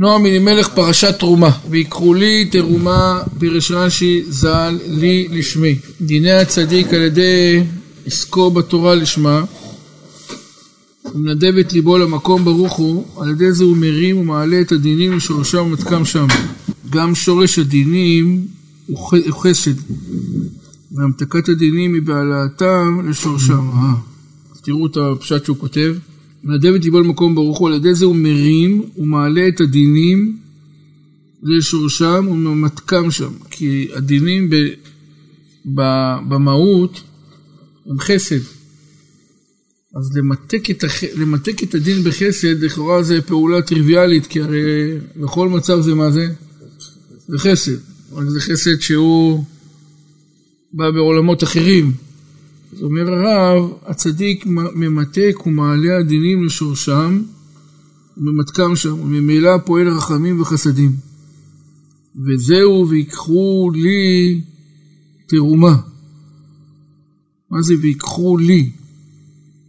נועם אלימלך פרשת תרומה, ויקחו לי תרומה פירש רש"י ז"ל לי לשמי. דיני הצדיק על ידי עסקו בתורה לשמה, ומנדב את ליבו למקום ברוך הוא, על ידי זה הוא מרים ומעלה את הדינים לשורשם ומתקם שם. גם שורש הדינים הוא חסד, והמתקת הדינים היא בהעלאתם לשורשם. אה, תראו את הפשט שהוא כותב. מנדב את ליבו למקום ברוך הוא, על ידי זה הוא מרים ומעלה את הדינים לשורשם וממתקם שם. כי הדינים ב, ב, במהות הם חסד. אז למתק את, הח... למתק את הדין בחסד, לכאורה זה פעולה טריוויאלית, כי הרי בכל מצב זה מה זה? זה חסד. רק זה חסד שהוא בא בעולמות אחרים. זאת אומר הרב, הצדיק ממתק ומעלה הדינים לשורשם, וממתקם שם, וממילא פועל רחמים וחסדים. וזהו ויקחו לי תרומה. מה זה ויקחו לי?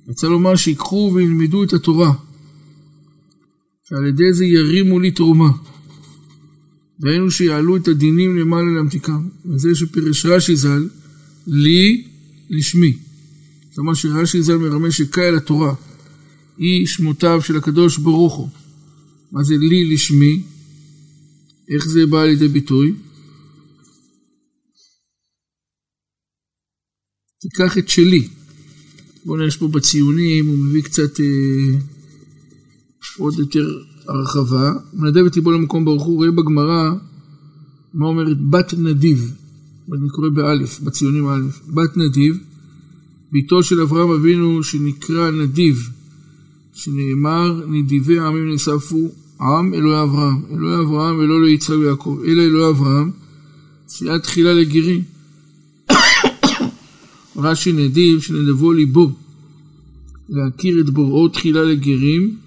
רוצה לומר שיקחו וילמדו את התורה, שעל ידי זה ירימו לי תרומה. דהיינו שיעלו את הדינים למעלה להמתיקם. וזה שפירש רש"י ז"ל, לי לשמי. אומרת שרש"י ז"ל מרמז שקאי התורה היא שמותיו של הקדוש ברוך הוא. מה זה לי לשמי? איך זה בא לידי ביטוי? תיקח את שלי. בואו נראה פה בציונים, הוא מביא קצת אה, עוד יותר הרחבה. מנדב את ליבו למקום ברוך הוא, רואה בגמרא מה אומרת בת נדיב. אני קורא באלף, בציונים האלף. בת נדיב, ביתו של אברהם אבינו שנקרא נדיב, שנאמר נדיבי העמים נאספו עם אלוהי אברהם, אלוהי אברהם ולא אלוהי יצחק ויעקב, אלא אלוהי אברהם, שהיה תחילה לגרים. רש"י נדיב שנדבו ליבו, להכיר את בוראו תחילה לגרים,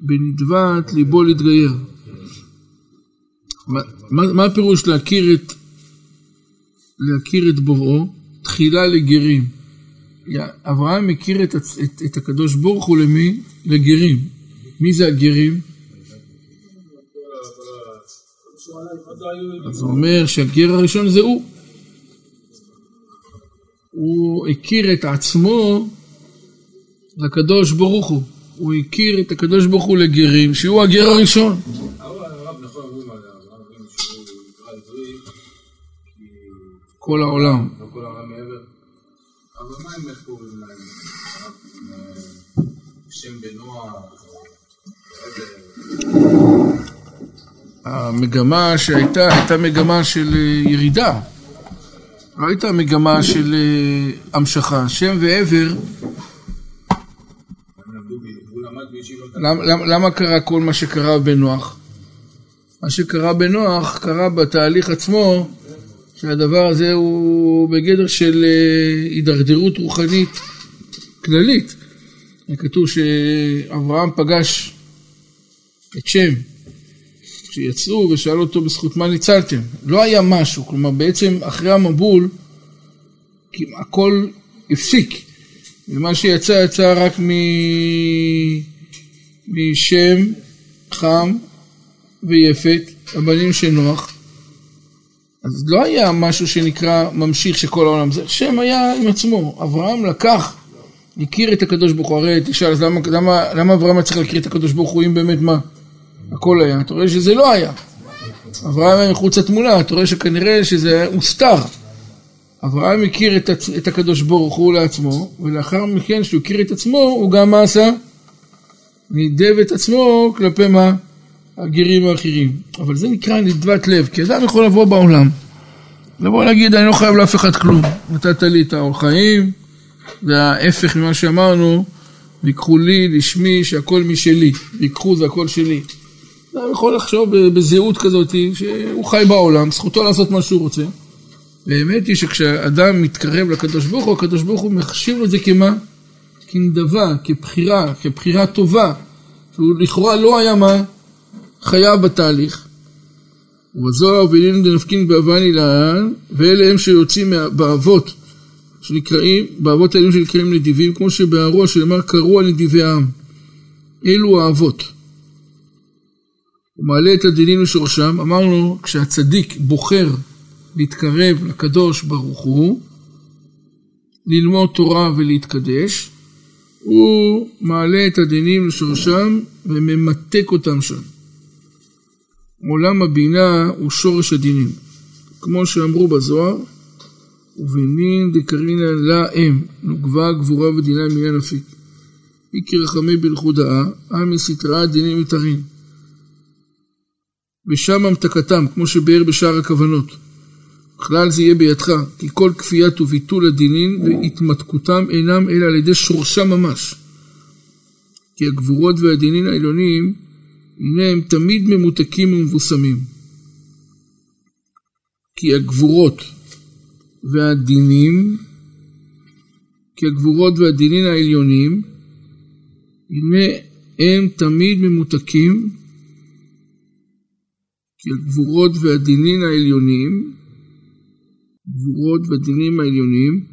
בנדבת ליבו להתגייר. מה, מה הפירוש להכיר את, להכיר את בוראו? תחילה לגרים. אברהם מכיר את, את, את הקדוש ברוך הוא למי? לגרים. מי זה הגרים? אז הוא אומר שהגר הראשון זה הוא. הוא הכיר את עצמו לקדוש ברוך הוא. הוא הכיר את הקדוש ברוך הוא לגרים, שהוא הגר הראשון. כל העולם. המגמה שהייתה, הייתה מגמה של אה, ירידה. לא הייתה מגמה של אה, המשכה. שם ועבר למה, למה קרה כל מה שקרה בנוח? מה שקרה בנוח קרה בתהליך עצמו שהדבר הזה הוא בגדר של אה, הידרדרות רוחנית כללית. כתוב שאברהם פגש את שם כשיצאו ושאל אותו בזכות מה ניצלתם. לא היה משהו, כלומר בעצם אחרי המבול הכל הפסיק ומה שיצא יצא רק מ... משם, חם ויפת, הבנים של נוח. אז לא היה משהו שנקרא ממשיך של כל העולם, זה שם היה עם עצמו, אברהם לקח, הכיר את הקדוש ברוך הוא, הרי תשאל, אז למה, למה, למה אברהם היה צריך להכיר את הקדוש ברוך הוא אם באמת מה? הכל היה, אתה רואה שזה לא היה. אברהם היה מחוץ לתמונה, אתה רואה שכנראה שזה הוסתר. אברהם הכיר את, הצ... את הקדוש ברוך הוא לעצמו, ולאחר מכן שהוא הכיר את עצמו, הוא גם מה עשה? נידב את עצמו כלפי מה? הגרים האחרים. אבל זה נקרא נדבת לב, כי אדם יכול לבוא בעולם, לבוא להגיד אני לא חייב לאף אחד כלום, נתת לי את האור חיים, זה ההפך ממה שאמרנו, ויקחו לי, לשמי, שהכל משלי, ויקחו זה הכל שלי. אדם יכול לחשוב בזהות כזאת שהוא חי בעולם, זכותו לעשות מה שהוא רוצה. והאמת היא שכשאדם מתקרב לקדוש ברוך הוא, הקדוש ברוך הוא מחשיב את זה כמה? כנדבה, כבחירה, כבחירה טובה, שהוא לכאורה לא היה מה? חייב בתהליך. ובזוהר ואילין דנפקין באבני לען, ואלה הם שיוצאים באבות, שנקראים, באבות האלו שנקראים נדיבים, כמו שבהרוע שנאמר קראו הנדיבי העם. אלו האבות. הוא מעלה את הדינים לשורשם. אמרנו, כשהצדיק בוחר להתקרב לקדוש ברוך הוא, ללמוד תורה ולהתקדש, הוא מעלה את הדינים לשורשם וממתק אותם שם. עולם הבינה הוא שורש הדינים. כמו שאמרו בזוהר, ובנין דקרינא לה אם, נוגבה גבורה ודינה מעניין אפיק. איקי רחמי בלכודאה, עמי סתרא דינים מתארין. ושם המתקתם, כמו שביאר בשאר הכוונות. בכלל זה יהיה בידך, כי כל כפיית וביטול הדינין והתמתקותם אינם אלא על ידי שורשם ממש. כי הגבורות והדינין העליונים, הם תמיד ממותקים ומבוסמים. כי הגבורות והדינים, כי הגבורות והדינין העליונים, הנה הם תמיד ממותקים, כי הגבורות והדינין העליונים, גבורות והדינים העליונים,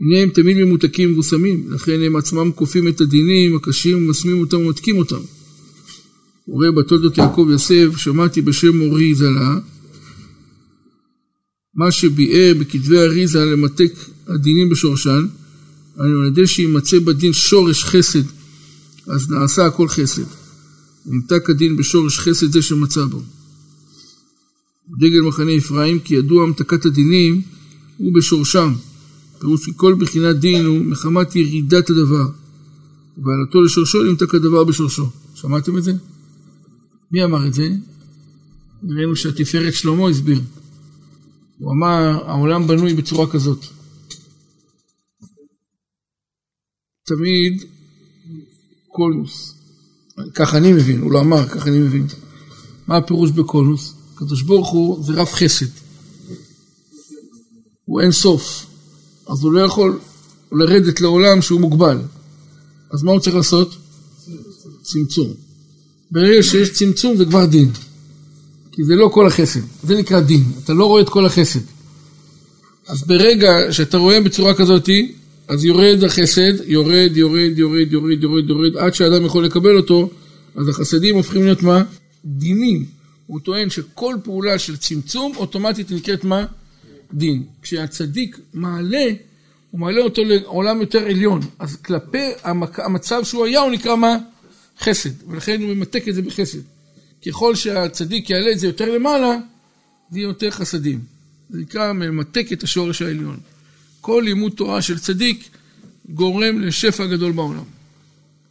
הנה הם תמיד ממותקים ומבוסמים, לכן הם עצמם כופים את הדינים הקשים ומסמים אותם ומתקים אותם. רואה בתולדות יעקב יוסף, שמעתי בשם מורי זלה, מה שביאר בכתבי אריזה למתק הדינים בשורשן, על ידי שימצא בדין שורש חסד, אז נעשה הכל חסד. נמתק הדין בשורש חסד זה שמצא בו. דגל מחנה אפרים, כי ידוע המתקת הדינים הוא בשורשם. פירוש שכל בחינת דין הוא מחמת ירידת הדבר. ובעלתו לשורשו נמתק הדבר בשורשו. שמעתם את זה? מי אמר את זה? ראינו שהתפארת שלמה הסביר. הוא אמר, העולם בנוי בצורה כזאת. תמיד קולוס. כך אני מבין, הוא לא אמר, כך אני מבין. מה הפירוש בקולוס? הקדוש ברוך הוא זה רב חסד. הוא אין סוף. אז הוא לא יכול לרדת לעולם שהוא מוגבל. אז מה הוא צריך לעשות? צמצום. ברגע שיש צמצום זה כבר דין. כי זה לא כל החסד, זה נקרא דין, אתה לא רואה את כל החסד. אז ברגע שאתה רואה בצורה כזאת, אז יורד החסד, יורד, יורד, יורד, יורד, יורד, יורד, עד שאדם יכול לקבל אותו, אז החסדים הופכים להיות מה? דינים. הוא טוען שכל פעולה של צמצום אוטומטית נקראת מה? דין. כשהצדיק מעלה, הוא מעלה אותו לעולם יותר עליון. אז כלפי המצב שהוא היה הוא נקרא מה? חסד. ולכן הוא ממתק את זה בחסד. ככל שהצדיק יעלה את זה יותר למעלה, זה יהיה יותר חסדים. זה נקרא ממתק את השורש העליון. כל לימוד תורה של צדיק גורם לשפע גדול בעולם.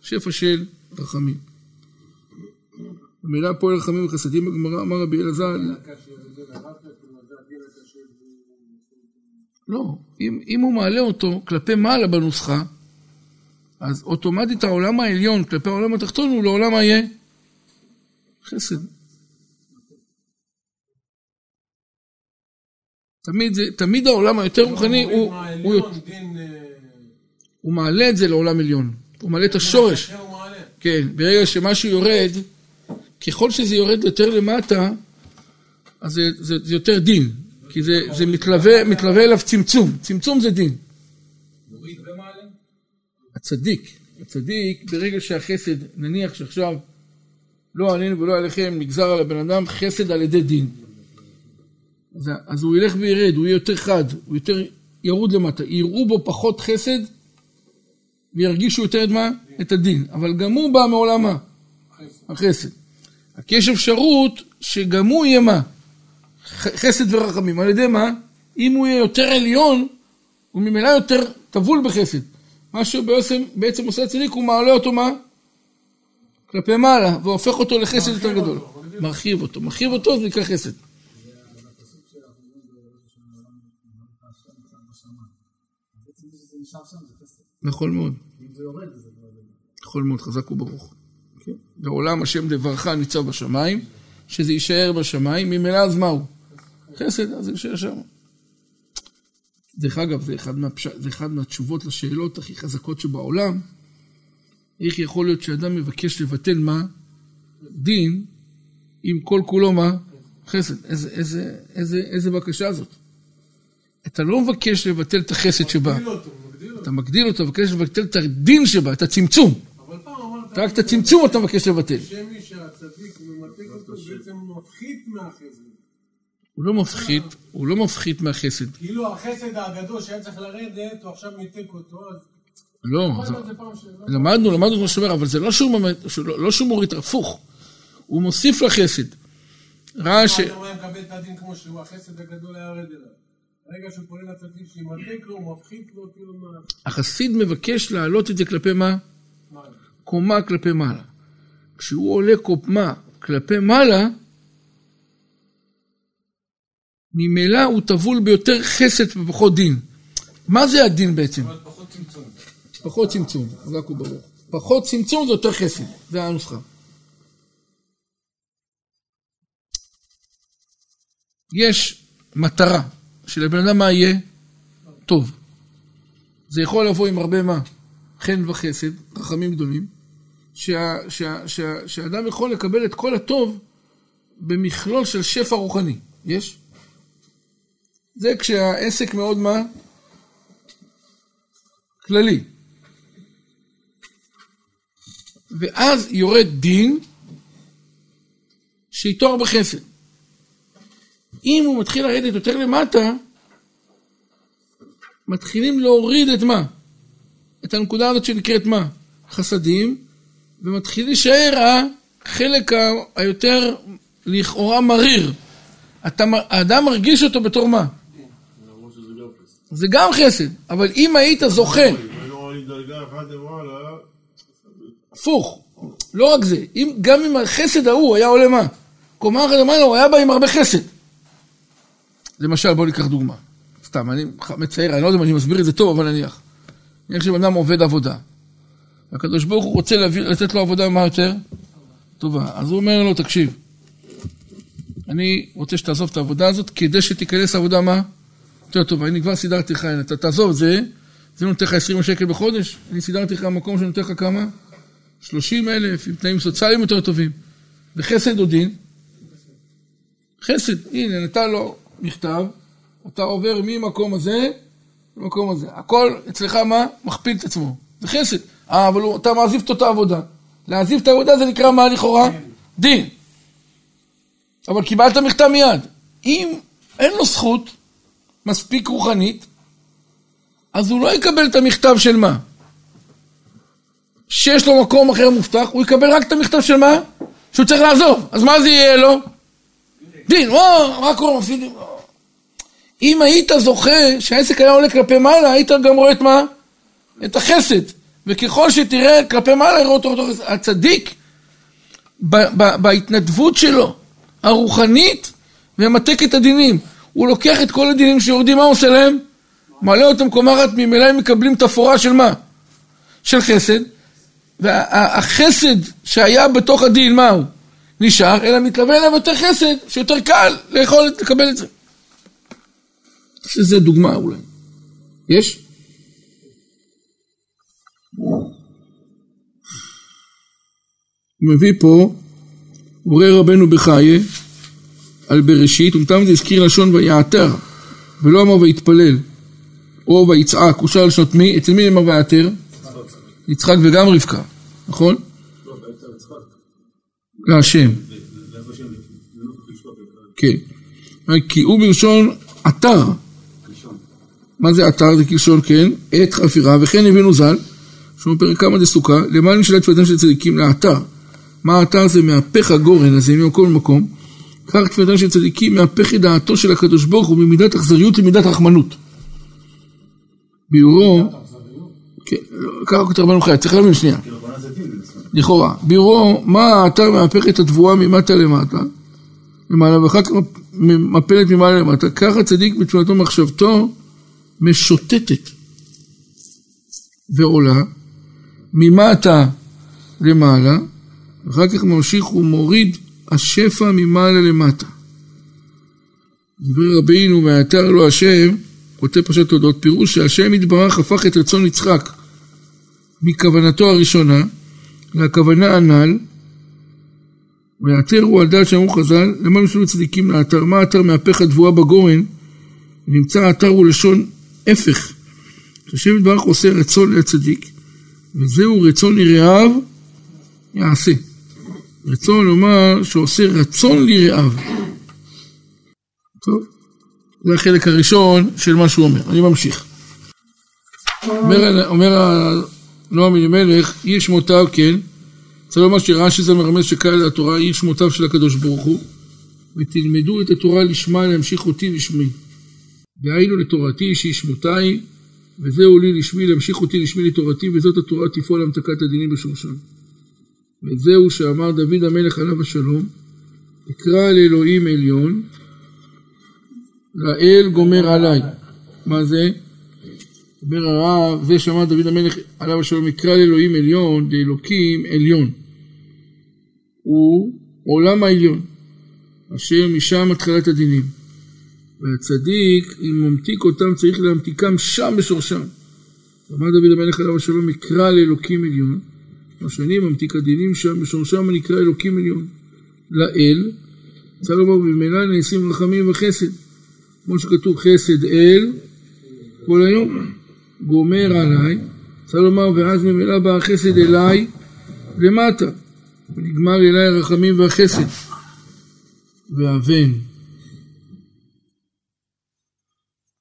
שפע של רחמים. המילה פועל רחמים וחסדים בגמרא, אמר רבי אלעזר. לא, אם, אם הוא מעלה אותו כלפי מעלה בנוסחה, אז אוטומטית העולם העליון כלפי העולם התחתון הוא לעולם מה יהיה? חסד. תמיד, זה, תמיד העולם היותר רוחני הוא, הוא, הוא מעלה את זה לעולם עליון, הוא מעלה את השורש. כן, ברגע שמשהו יורד, ככל שזה יורד יותר למטה, אז זה, זה, זה יותר דין, כי זה, זה מתלווה, מתלווה אליו צמצום, צמצום זה דין. הצדיק, הצדיק, ברגע שהחסד, נניח שעכשיו לא עלינו ולא עליכם, נגזר על הבן אדם חסד על ידי דין. אז, אז הוא ילך וירד, הוא יהיה יותר חד, הוא יותר ירוד למטה. יראו בו פחות חסד וירגישו יותר את מה? את הדין. אבל גם הוא בא מעולם מה? החסד. רק יש אפשרות שגם הוא יהיה מה? חסד ורחמים. על ידי מה? אם הוא יהיה יותר עליון, הוא ממילא יותר טבול בחסד. מה שבעצם בעצם עושה הצדיק, הוא מעלה אותו מה? כלפי מעלה, והופך אותו לחסד יותר גדול. מרחיב אותו. מרחיב אותו, זה נקרא חסד. נכון מאוד. נכון מאוד, חזק וברוך. בעולם השם דברך ניצב בשמיים, שזה יישאר בשמיים, ממילא אז מהו? חסד, אז זה יישאר שם. דרך אגב, זה אחד, מהפש... זה אחד מהתשובות לשאלות הכי חזקות שבעולם. איך יכול להיות שאדם מבקש לבטל מה? דין, אם כל כולו מה? חסד. איזה, איזה, איזה, איזה בקשה זאת? אתה לא מבקש לבטל את החסד שבה. אתה מגדיל אותו, מבקש לבטל את הדין שבה, את הצמצום. רק את הצמצום אתה מבקש לבטל. שמי שהצדיק ממתק אותו בעצם מפחית מהחסד. הוא לא מפחית, הוא לא מפחית מהחסד. כאילו החסד הגדול שהיה צריך לרדת, הוא עכשיו ניתק אותו, אז... לא, למדנו את. למדנו, למדנו מה שאומר, אבל זה לא שהוא, לא לא מוריד, הפוך. הוא מוסיף לחסד. ראה ש... הוא היה מקבל את הדין כמו שהוא, החסד הגדול היה יורד אליו. ברגע שהוא פונה לצדיק שימתק לו, הוא מפחית לו, כאילו מה... החסיד מבקש להעלות את זה כלפי? מה? קומה כלפי מעלה. כשהוא עולה קומה כלפי מעלה, ממילא הוא טבול ביותר חסד ופחות דין. מה זה הדין בעצם? פחות צמצום. פחות צמצום, חזק וברוך. פחות צמצום זה יותר חסד, זה הנוסחה. יש מטרה, שלבן אדם מה יהיה? טוב. זה יכול לבוא עם הרבה מה? חן וחסד, חכמים גדולים, שה, שה, שה, שהאדם יכול לקבל את כל הטוב במכלול של שפע רוחני. יש? זה כשהעסק מאוד מה? כללי. ואז יורד דין שאיתו הרבה חסד. אם הוא מתחיל לרדת יותר למטה, מתחילים להוריד את מה? את הנקודה הזאת שנקראת מה? חסדים, ומתחיל להישאר החלק היותר לכאורה מריר. אתה, האדם מרגיש אותו בתור מה? למרות שזה גם חסד. זה גם חסד, אבל אם היית זוכה למעלה, הפוך, לא רק זה, אם, גם אם החסד ההוא היה עולה מה? קומה אחת למעלה, הוא היה בא עם הרבה חסד. למשל, בואו ניקח דוגמה. סתם, אני מצייר, אני לא יודע אם אני מסביר את זה טוב, אבל נניח. נניח שבן אדם עובד עבודה. הקדוש ברוך הוא רוצה להביא, לתת לו עבודה מה יותר? טובה. אז הוא אומר לו, תקשיב, אני רוצה שתעזוב את העבודה הזאת כדי שתיכנס לעבודה מה? יותר טובה. אני כבר סידרתי לך, אתה תעזוב את זה, זה נותן לך 20 שקל בחודש, אני סידרתי לך מקום שנותן לך כמה? 30 אלף, עם תנאים סוציאליים יותר טובים. וחסד או דין? חסד, הנה, נתן לו מכתב, אתה עובר ממקום הזה למקום הזה. הכל אצלך מה? מכפיל את עצמו. זה חסד. אה, אבל הוא, אתה מעזיב את אותה עבודה. להעזיב את העבודה זה נקרא מה לכאורה? דין. אבל קיבלת מכתב מיד. אם אין לו זכות מספיק רוחנית, אז הוא לא יקבל את המכתב של מה? שיש לו מקום אחר מובטח, הוא יקבל רק את המכתב של מה? שהוא צריך לעזוב. אז מה זה יהיה לו? דין, או, מה קורה? מפסידים? או. אם היית זוכה שהעסק היה עולה כלפי מעלה, היית גם רואה את מה? את החסד. וככל שתראה כלפי מעלה, יראו אותו חסד. הצדיק, ב- ב- בהתנדבות שלו, הרוחנית, ומתק את הדינים. הוא לוקח את כל הדינים שיורדים, מה הוא עושה להם? מעלה אותם קומה אחת, ממילא הם מקבלים תפאורה של מה? של חסד. והחסד שהיה בתוך הדין, מה הוא? נשאר, אלא מתלווה אליו יותר חסד, שיותר קל לאכול, לקבל את זה. שזה דוגמה אולי. יש? הוא מביא פה, מורה רבנו בחייה, על בראשית, ומטעם זה הזכיר לשון ויעתר, ולא אמר ויתפלל, או ויצעק, הוא שאל לשנות מי? אצל מי אמר ויעתר? יצחק וגם רבקה, נכון? לא, באמצע יצחק. להשם, כן. כי הוא בלשון עתר. מה זה עתר? זה כלשון, כן, עת חפירה, וכן הבינו ז"ל, שהוא בפרק כמה דסוכה, למען משאלת תפילתם של צדיקים לעתר. מה העתר זה מהפך הגורן הזה ממקום למקום. כך תפילתם של צדיקים מהפך את דעתו של הקדוש ברוך הוא ממידת אכזריות למידת רחמנות. ביורו, כן, ככה כותב רבנו חי, צריך להבין שנייה. כאילו, לכאורה, ביורו, מה האתר מהפך את התבואה ממטה למטה, למעלה, ואחר כך מפלת ממעלה למטה, ככה צדיק בתפילתו מחשבתו משוטטת ועולה ממטה למעלה, ואחר כך ממשיך ומוריד השפע ממעלה למטה. דברי רבינו והאתר לו השם, כותב פרשת תודות, פירוש שהשם יתברך הפך את רצון יצחק מכוונתו הראשונה לכוונה הנ"ל, והאתר הוא על דעת שאמרו חז"ל, למה משלו צדיקים לאתר? מה האתר מהפך התבואה בגורן? נמצא האתר הוא לשון הפך. שהשם יתברך עושה רצון לצדיק, וזהו רצון יראיו יעשה. רצון לומר שעושה רצון לרעיו. טוב, זה החלק הראשון של מה שהוא אומר. אני ממשיך. אומר, אומר נועם אלימלך, עיר שמותיו, כן, צריך לומר שרש"י זה מרמז שקהל התורה עיר שמותיו של הקדוש ברוך הוא, ותלמדו את התורה לשמה להמשיך אותי לשמי. דהיינו לתורתי שהיא שמותיי, וזהו לי לשמי להמשיך אותי לשמי לתורתי, וזאת התורה תפעול המתקת הדינים בשורשם. וזהו שאמר דוד המלך עליו השלום, אקרא לאלוהים עליון, לאל גומר עליי. מה זה? אומר הרב, זה שאמר דוד המלך עליו השלום, יקרא לאלוהים עליון, לאלוקים עליון. הוא עולם העליון, אשר משם התחלת הדינים. והצדיק, אם ממתיק אותם, צריך להמתיקם שם בשורשם. אמר דוד המלך עליו השלום, יקרא לאלוקים עליון. שאני ממתיק הדינים שם, בשורשם הנקרא אלוקים עליון. לאל, צריך לומר, במילא נעשים רחמים וחסד. כמו שכתוב חסד אל, כל היום. גומר עליי, צריך לומר, ואז ממילא בא החסד אליי למטה, ונגמר אליי הרחמים והחסד. והבן,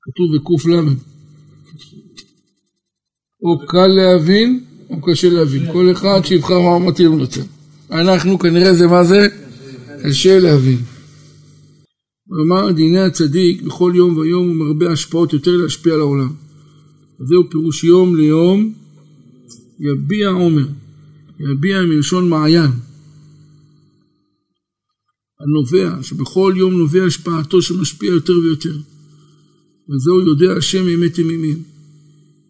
כתוב בק"ל, או קל להבין או קשה להבין, כל אחד שיבחר מה מתאים לו. אנחנו כנראה זה מה זה? קשה להבין. הוא אמר דיני הצדיק בכל יום ויום הוא מרבה השפעות יותר להשפיע על העולם. זהו פירוש יום ליום יביע עומר, יביע מלשון מעיין. הנובע, שבכל יום נובע השפעתו שמשפיע יותר ויותר. וזהו יודע השם אמת ימימים.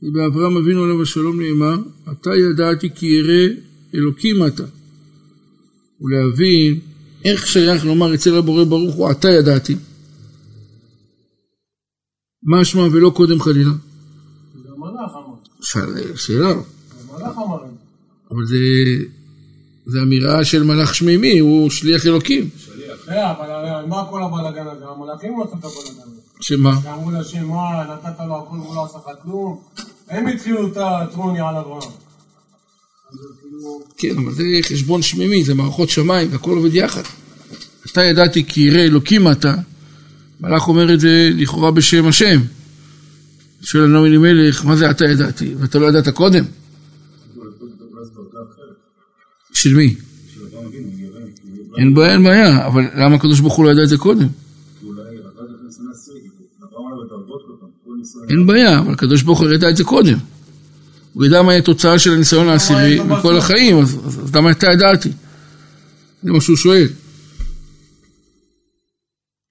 ובאברהם אבינו עליו השלום נאמר, אתה ידעתי כי ירא אלוקים אתה. ולהבין איך שייך לומר אצל הבורא ברוך הוא, אתה ידעתי. מה שמע ולא קודם חלילה? זה המלאך אמר. שאלה. זה המלאך אמר. אבל זה, זה אמירה של מלאך שמימי, הוא שליח אלוקים. אה, אבל מה כל הבלאגן הזה? המלאכים עשו את הבלאגן הזה. שמה? שאמרו להשם, מה, נתת לו הכל והוא לא עשה לך כלום? הם התחילו את הטרוני על אברהם. כן, אבל זה חשבון שמימי, זה מערכות שמיים, הכל עובד יחד. אתה ידעתי כי ירא אלוקים אתה, מלאך אומר את זה לכאורה בשם השם. שואל הנעם אלימלך, מה זה אתה ידעתי? ואתה לא ידעת קודם? של מי? אין בעיה, אין בעיה, אבל למה הקדוש ברוך הוא לא ידע את זה קודם? אין בעיה, אבל הקדוש ברוך הוא ידע את זה קודם. הוא ידע מהי התוצאה של הניסיון העשירי מכל החיים, אז, למה אתה ידעתי? זה מה שהוא שואל.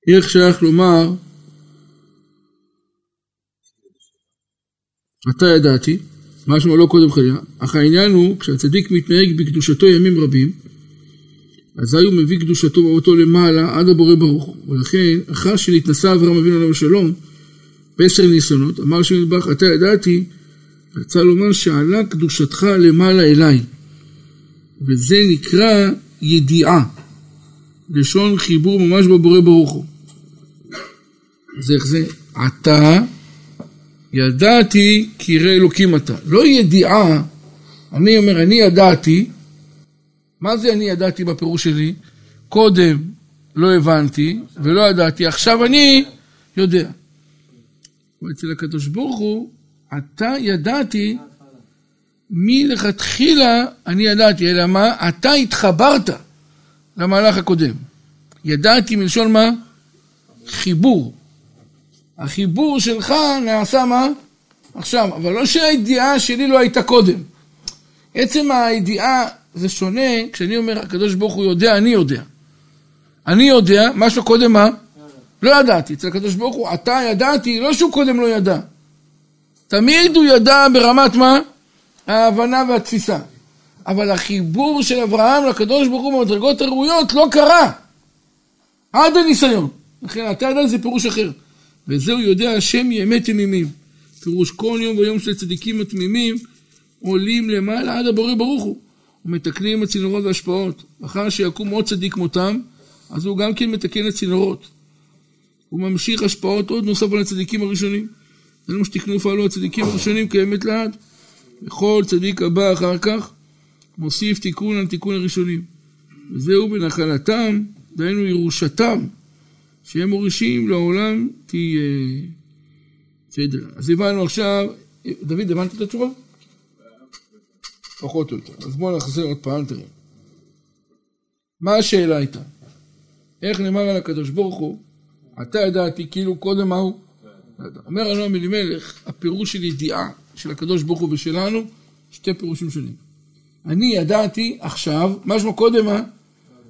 איך שייך לומר, אתה ידעתי, משמע לא קודם חלילה, אך העניין הוא, כשהצדיק מתנהג בקדושתו ימים רבים, אזי הוא מביא קדושתו ואותו למעלה עד הבורא ברוך הוא. ולכן, אחר שנתנסה אברהם אבינו עליו השלום, בעשר ניסיונות, אמר שם נדבך, אתה ידעתי, רצה לומר שעלה קדושתך למעלה אליי. וזה נקרא ידיעה. לשון חיבור ממש בבורא ברוך הוא. אז איך זה? אתה ידעתי כי ירא אלוקים אתה. לא ידיעה, אני אומר, אני ידעתי, מה זה אני ידעתי בפירוש שלי? קודם לא הבנתי ולא ידעתי, עכשיו אני יודע. אצל הקדוש ברוך הוא, אתה ידעתי מלכתחילה אני ידעתי, אלא מה? אתה התחברת למהלך הקודם. ידעתי מלשון מה? חיבור. החיבור שלך נעשה מה? עכשיו, אבל לא שהידיעה שלי לא הייתה קודם. עצם הידיעה זה שונה כשאני אומר הקדוש ברוך הוא יודע, אני יודע. אני יודע, משהו קודם מה? לא ידעתי. אצל הקדוש ברוך הוא, אתה ידעתי, לא שהוא קודם לא ידע. תמיד הוא ידע ברמת מה? ההבנה והתפיסה. אבל החיבור של אברהם לקדוש ברוך הוא במדרגות הראויות לא קרה. עד הניסיון. לכן אתה יודע זה פירוש אחר. וזהו יודע השם יאמת ימימים. פירוש כל יום ויום של הצדיקים התמימים עולים למעלה עד הבורא ברוך הוא. ומתקנים את צינורות והשפעות. אחר שיקום עוד צדיק כמותם, אז הוא גם כן מתקן את צינורות. הוא ממשיך השפעות עוד נוסף על הצדיקים הראשונים. זה מה שתקנו פעלו הצדיקים הראשונים כאמת לעד. וכל צדיק הבא אחר כך מוסיף תיקון על תיקון הראשונים. וזהו בנחלתם, דהיינו ירושתם, שהם מורישים לעולם תהיה. בסדר, אז הבנו עכשיו, דוד, הבנת את התשובה? פחות או יותר. אז בואו נחזר עוד פעם, תראה. מה השאלה הייתה? איך נאמר על הקדוש ברוך הוא, אתה ידעתי, כאילו קודם מה הוא? אומר אלון אלימלך, הפירוש של ידיעה של הקדוש ברוך הוא ושלנו, שתי פירושים שונים. אני ידעתי עכשיו, משמע קודם מה?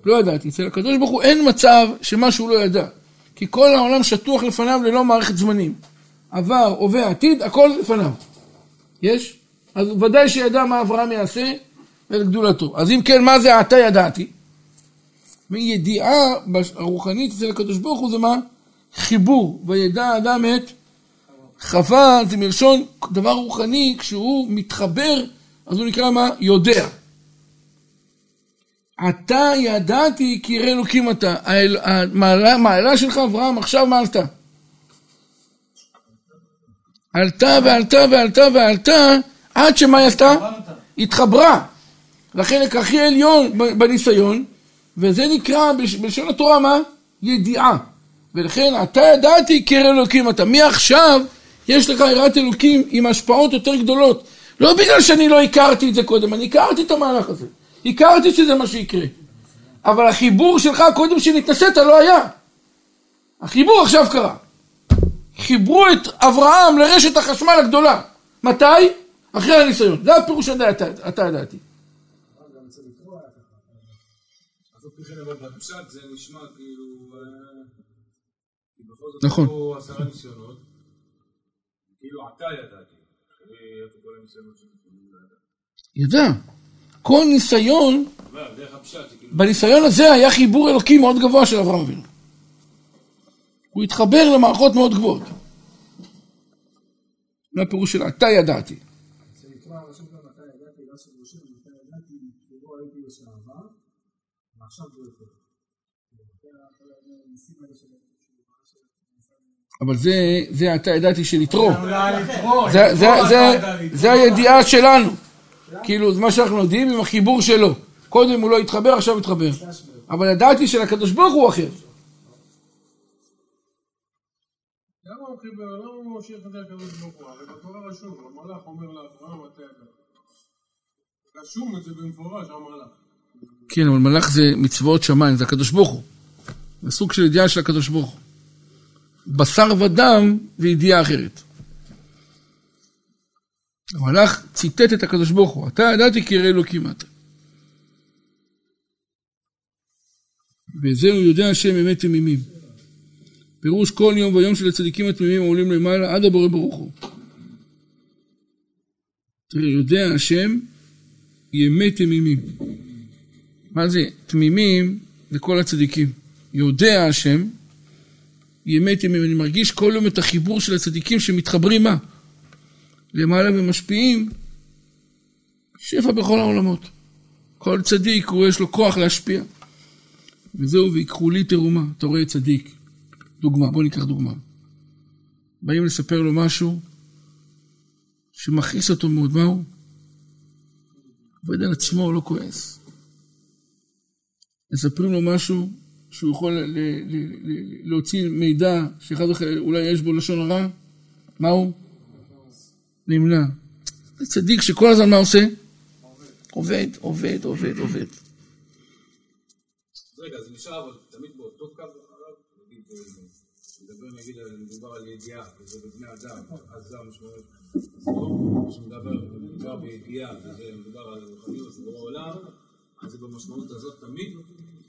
לא ידעתי. אצל הקדוש ברוך הוא אין מצב שמה שהוא לא ידע. כי כל העולם שטוח לפניו ללא מערכת זמנים. עבר, הווה, עתיד, הכל לפניו. יש? אז ודאי שידע מה אברהם יעשה ואת גדולתו. אז אם כן, מה זה עתה ידעתי? וידיעה הרוחנית אצל הקדוש ברוך הוא זה מה? חיבור. וידע האדם את חווה, זה מלשון דבר רוחני, כשהוא מתחבר, אז הוא נקרא מה? יודע. אתה ידעתי כי ירא אלוקים אתה. המעלה שלך, אברהם, עכשיו מה עלתה? עלתה ועלתה ועלתה ועלתה, עד שמה היא עשתה? התחברה. לחלק הכי עליון בניסיון, וזה נקרא בלשון התורה מה? ידיעה. ולכן אתה ידעתי ירא אלוקים אתה. מעכשיו יש לך יראת אלוקים עם השפעות יותר גדולות. לא בגלל שאני לא הכרתי את זה קודם, אני הכרתי את המהלך הזה. הכרתי שזה מה שיקרה. אבל החיבור שלך קודם שנתנסית לא היה. החיבור עכשיו קרה. חיברו את אברהם לרשת החשמל הגדולה. מתי? אחרי הניסיון. זה הפירוש שאתה ידעתי. נכון. ידע. כל ניסיון, בניסיון הזה היה חיבור אלוקי מאוד גבוה של אברהם אבינו. הוא התחבר למערכות מאוד גבוהות. זה הפירוש של אתה ידעתי. אבל זה, זה אתה ידעתי של יתרו. זה הידיעה שלנו. כאילו, זה מה שאנחנו יודעים עם החיבור שלו. קודם הוא לא התחבר, עכשיו התחבר. אבל ידעתי שלקדוש ברוך הוא אחר. כן, אבל מלאך זה מצוות שמיים, זה הקדוש ברוך הוא. זה סוג של ידיעה של הקדוש ברוך הוא. בשר ודם זה ידיעה אחרת. המלאך ציטט את הקדוש ברוך הוא, אתה ידעתי כי ירא אלוקים אתה. וזהו יודע השם אמת תמימים. פירוש כל יום ויום של הצדיקים התמימים העולים למעלה עד הבורא ברוך הוא. תראה, יודע השם ימי תמימים. מה זה? תמימים זה כל הצדיקים. יודע השם ימי תמימים. אני מרגיש כל יום את החיבור של הצדיקים שמתחברים מה? למעלה ומשפיעים שפע בכל העולמות. כל צדיק, הוא יש לו כוח להשפיע. וזהו, ויקחו לי תרומה. אתה רואה צדיק. דוגמה, בוא ניקח דוגמה. באים לספר לו משהו שמכעיס אותו מאוד, מהו? עובד על עצמו, הוא לא כועס. מספרים לו משהו שהוא יכול להוציא מידע שאחד אחר אולי יש בו לשון הרע, מהו? נמנע. זה צדיק שכל הזמן מה עושה? עובד, עובד, עובד, עובד. רגע, זה נשאר אבל תמיד באותו קו אחריו, נגיד, מדבר נגיד, מדובר על ידיעה, וזה בבני אדם, אז זה המשמעות. אז לא שמדבר בידיעה, וזה מדובר על רוחניות, זה אז זה במשמעות הזאת תמיד?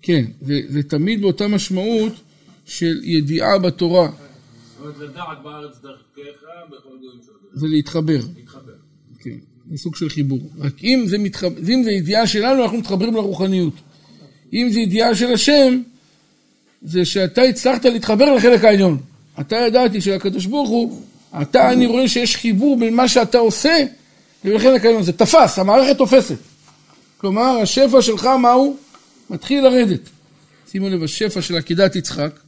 כן, זה תמיד באותה משמעות של ידיעה בתורה. זאת אומרת, לדעת בארץ דרכך, בכל גויים שלך. זה להתחבר. להתחבר. כן, זה סוג של חיבור. רק אם זה, מתחב... אם זה ידיעה שלנו, אנחנו מתחברים לרוחניות. אם זה ידיעה של השם, זה שאתה הצלחת להתחבר לחלק העליון. אתה ידעתי שהקדוש ברוך הוא, אתה, אני רואה שיש חיבור בין מה שאתה עושה לבין חלק העליון. זה תפס, המערכת תופסת. כלומר, השפע שלך, מהו? מתחיל לרדת. שימו לב, השפע של עקדת יצחק,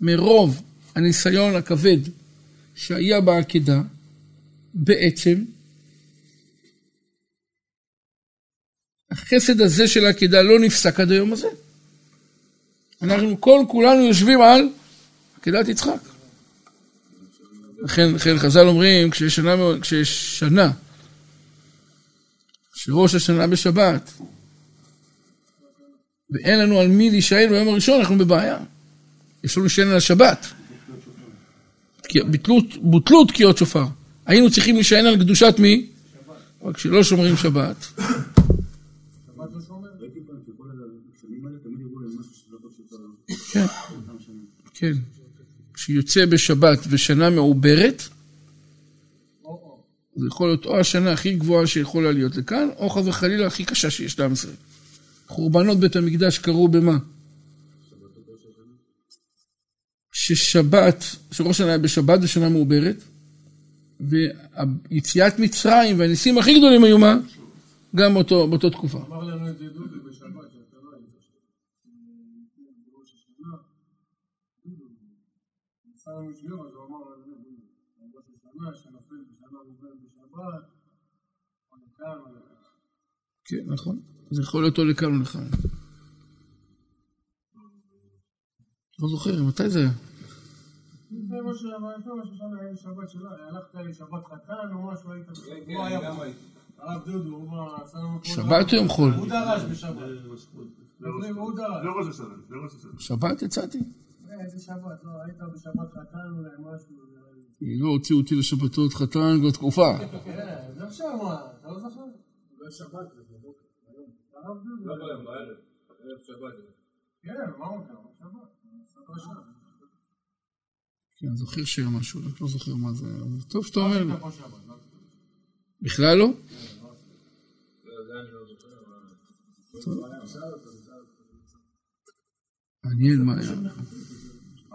מרוב הניסיון הכבד שהיה בעקדה, בעצם, החסד הזה של העקדה לא נפסק עד היום הזה. אנחנו כל כולנו יושבים על עקדת יצחק. לכן, לכן חז"ל אומרים, כשיש שנה, כשיש שנה, שראש השנה בשבת, ואין לנו על מי להישען ביום הראשון, אנחנו בבעיה. יש לנו להישען על השבת. בוטלו, בוטלו תקיעות שופר. היינו צריכים להישען על קדושת מי? רק שלא שומרים שבת. כן, כן. כשיוצא בשבת ושנה מעוברת, זה יכול להיות או השנה הכי גבוהה שיכולה להיות לכאן, או חס וחלילה הכי קשה שיש לעם ישראל. חורבנות בית המקדש קרו במה? ששבת, שראש השנה היה בשבת ושנה מעוברת, ויציאת מצרים והניסים הכי גדולים היו מה? גם באותו, באותו תקופה. אמר לנו את זה דודי בשבת, שאתה לא היית. כן, נכון. זה יכול להיות או לכאן או לכאן. לא זוכר, מתי זה היה? זה שבת או. כן, שבת או יום חול? הוא דרש בשבת. לא לא השנה. שבת יצאתי. אה, איזה שבת, לא, היית בשבת חתן אולי משהו. נראה לי. לא הוציאו אותי לשבתות חתן כבר תקופה. כן, זה עכשיו מה, אתה לא זוכר? זה שבת, זה בבוקר, היום. הרב דודו. לא ביום, בערב. ערב שבת. כן? שבת. כן, אני זוכר שהיה משהו, רק לא זוכר מה זה. אבל טוב שאתה אומר לי. בכלל לא? אני. מעניין מה היה.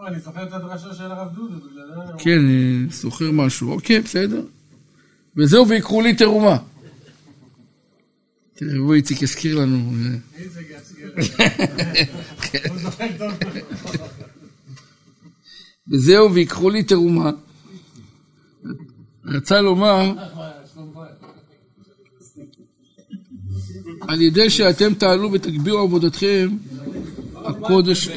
אני זוכר את הדרשה של הרב דודו, אני... כן, אני זוכר משהו. אוקיי, בסדר. וזהו, ויקחו לי תרומה. תראה, בוא איציק יזכיר לנו. זוכר טוב. וזהו, ויקחו לי תרומה. רצה לומר, על ידי שאתם תעלו ותגבירו עבודתכם, הקודש...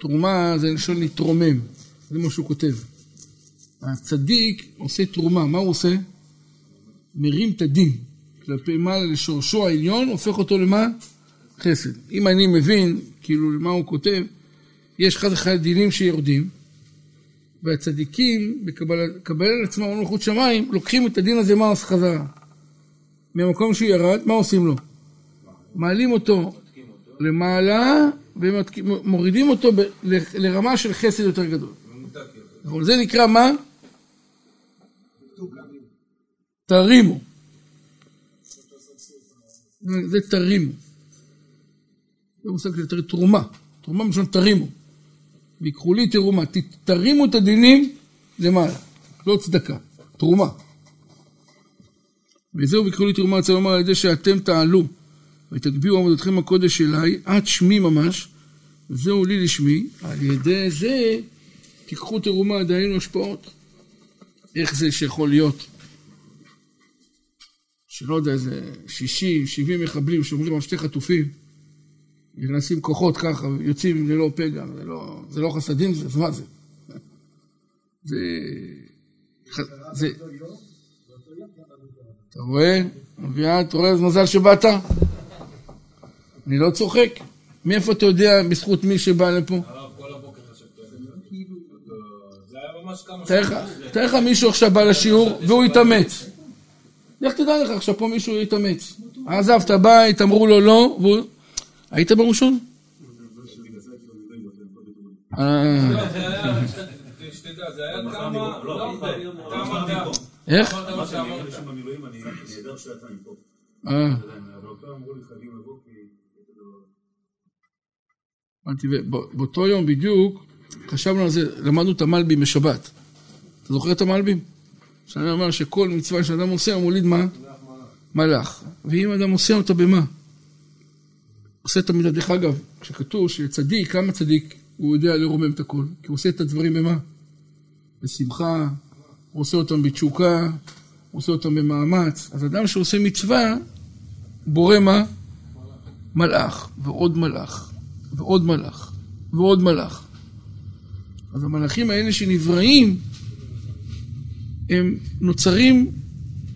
תרומה זה לשון להתרומם, זה מה שהוא כותב. הצדיק עושה תרומה, מה הוא עושה? מרים את הדין כלפי מעלה לשורשו העליון, הופך אותו למה? חסד. אם אני מבין, כאילו, למה הוא כותב, יש חס וחלילה דינים שיורדים, והצדיקים, בקבל על עצמם מלכות שמיים, לוקחים את הדין הזה, מה עושה חזרה? מהמקום שהוא ירד, מה עושים לו? מעלים אותו למעלה ומורידים אותו ב- לרמה של חסד יותר גדול. נכון, זה נקרא מה? תרימו. זה תרימו. זה מושג של תר- תרומה. תרומה מלשון תרימו. ויקחו לי תרומה. תרימו את הדינים למעלה. לא צדקה. תרומה. וזהו ויקחו לי תרומה, רוצה לומר על ידי שאתם תעלו ותגבירו עבודתכם הקודש אליי, עד שמי ממש, זהו לי לשמי, על ידי זה תיקחו תרומה, דהיינו השפעות. איך זה שיכול להיות? שלא יודע, איזה 60, 70 מחבלים שומרים על שתי חטופים, ונעשים כוחות ככה, יוצאים ללא פגע, זה לא, זה לא חסדים, זה, מה זה? זה... זה... אתה רואה? אביעד, אתה רואה איזה מזל שבאת? אני לא צוחק. מאיפה אתה יודע בזכות מי שבא לפה? תאר לך, תאר לך מישהו עכשיו בא לשיעור והוא התאמץ. איך תדע לך עכשיו פה מישהו התאמץ? עזב את הבית, אמרו לו לא, והוא... היית בראשון? אה. איך? אה, באותו יום בדיוק חשבנו על זה, למדנו את המלבים בשבת. אתה זוכר את המלבים? שאני אומר שכל מצווה שאדם עושה הוא מוליד מה? מלאך. ואם אדם עושה אותה במה? עושה תמיד, דרך אגב, כשכתוב שצדיק, כמה צדיק, הוא יודע לרומם את הכל, כי הוא עושה את הדברים במה? בשמחה, הוא עושה אותם בתשוקה, הוא עושה אותם במאמץ. אז אדם שעושה מצווה, בורא מה? מלאך, ועוד מלאך, ועוד מלאך, ועוד מלאך. אז המלאכים האלה שנבראים, הם נוצרים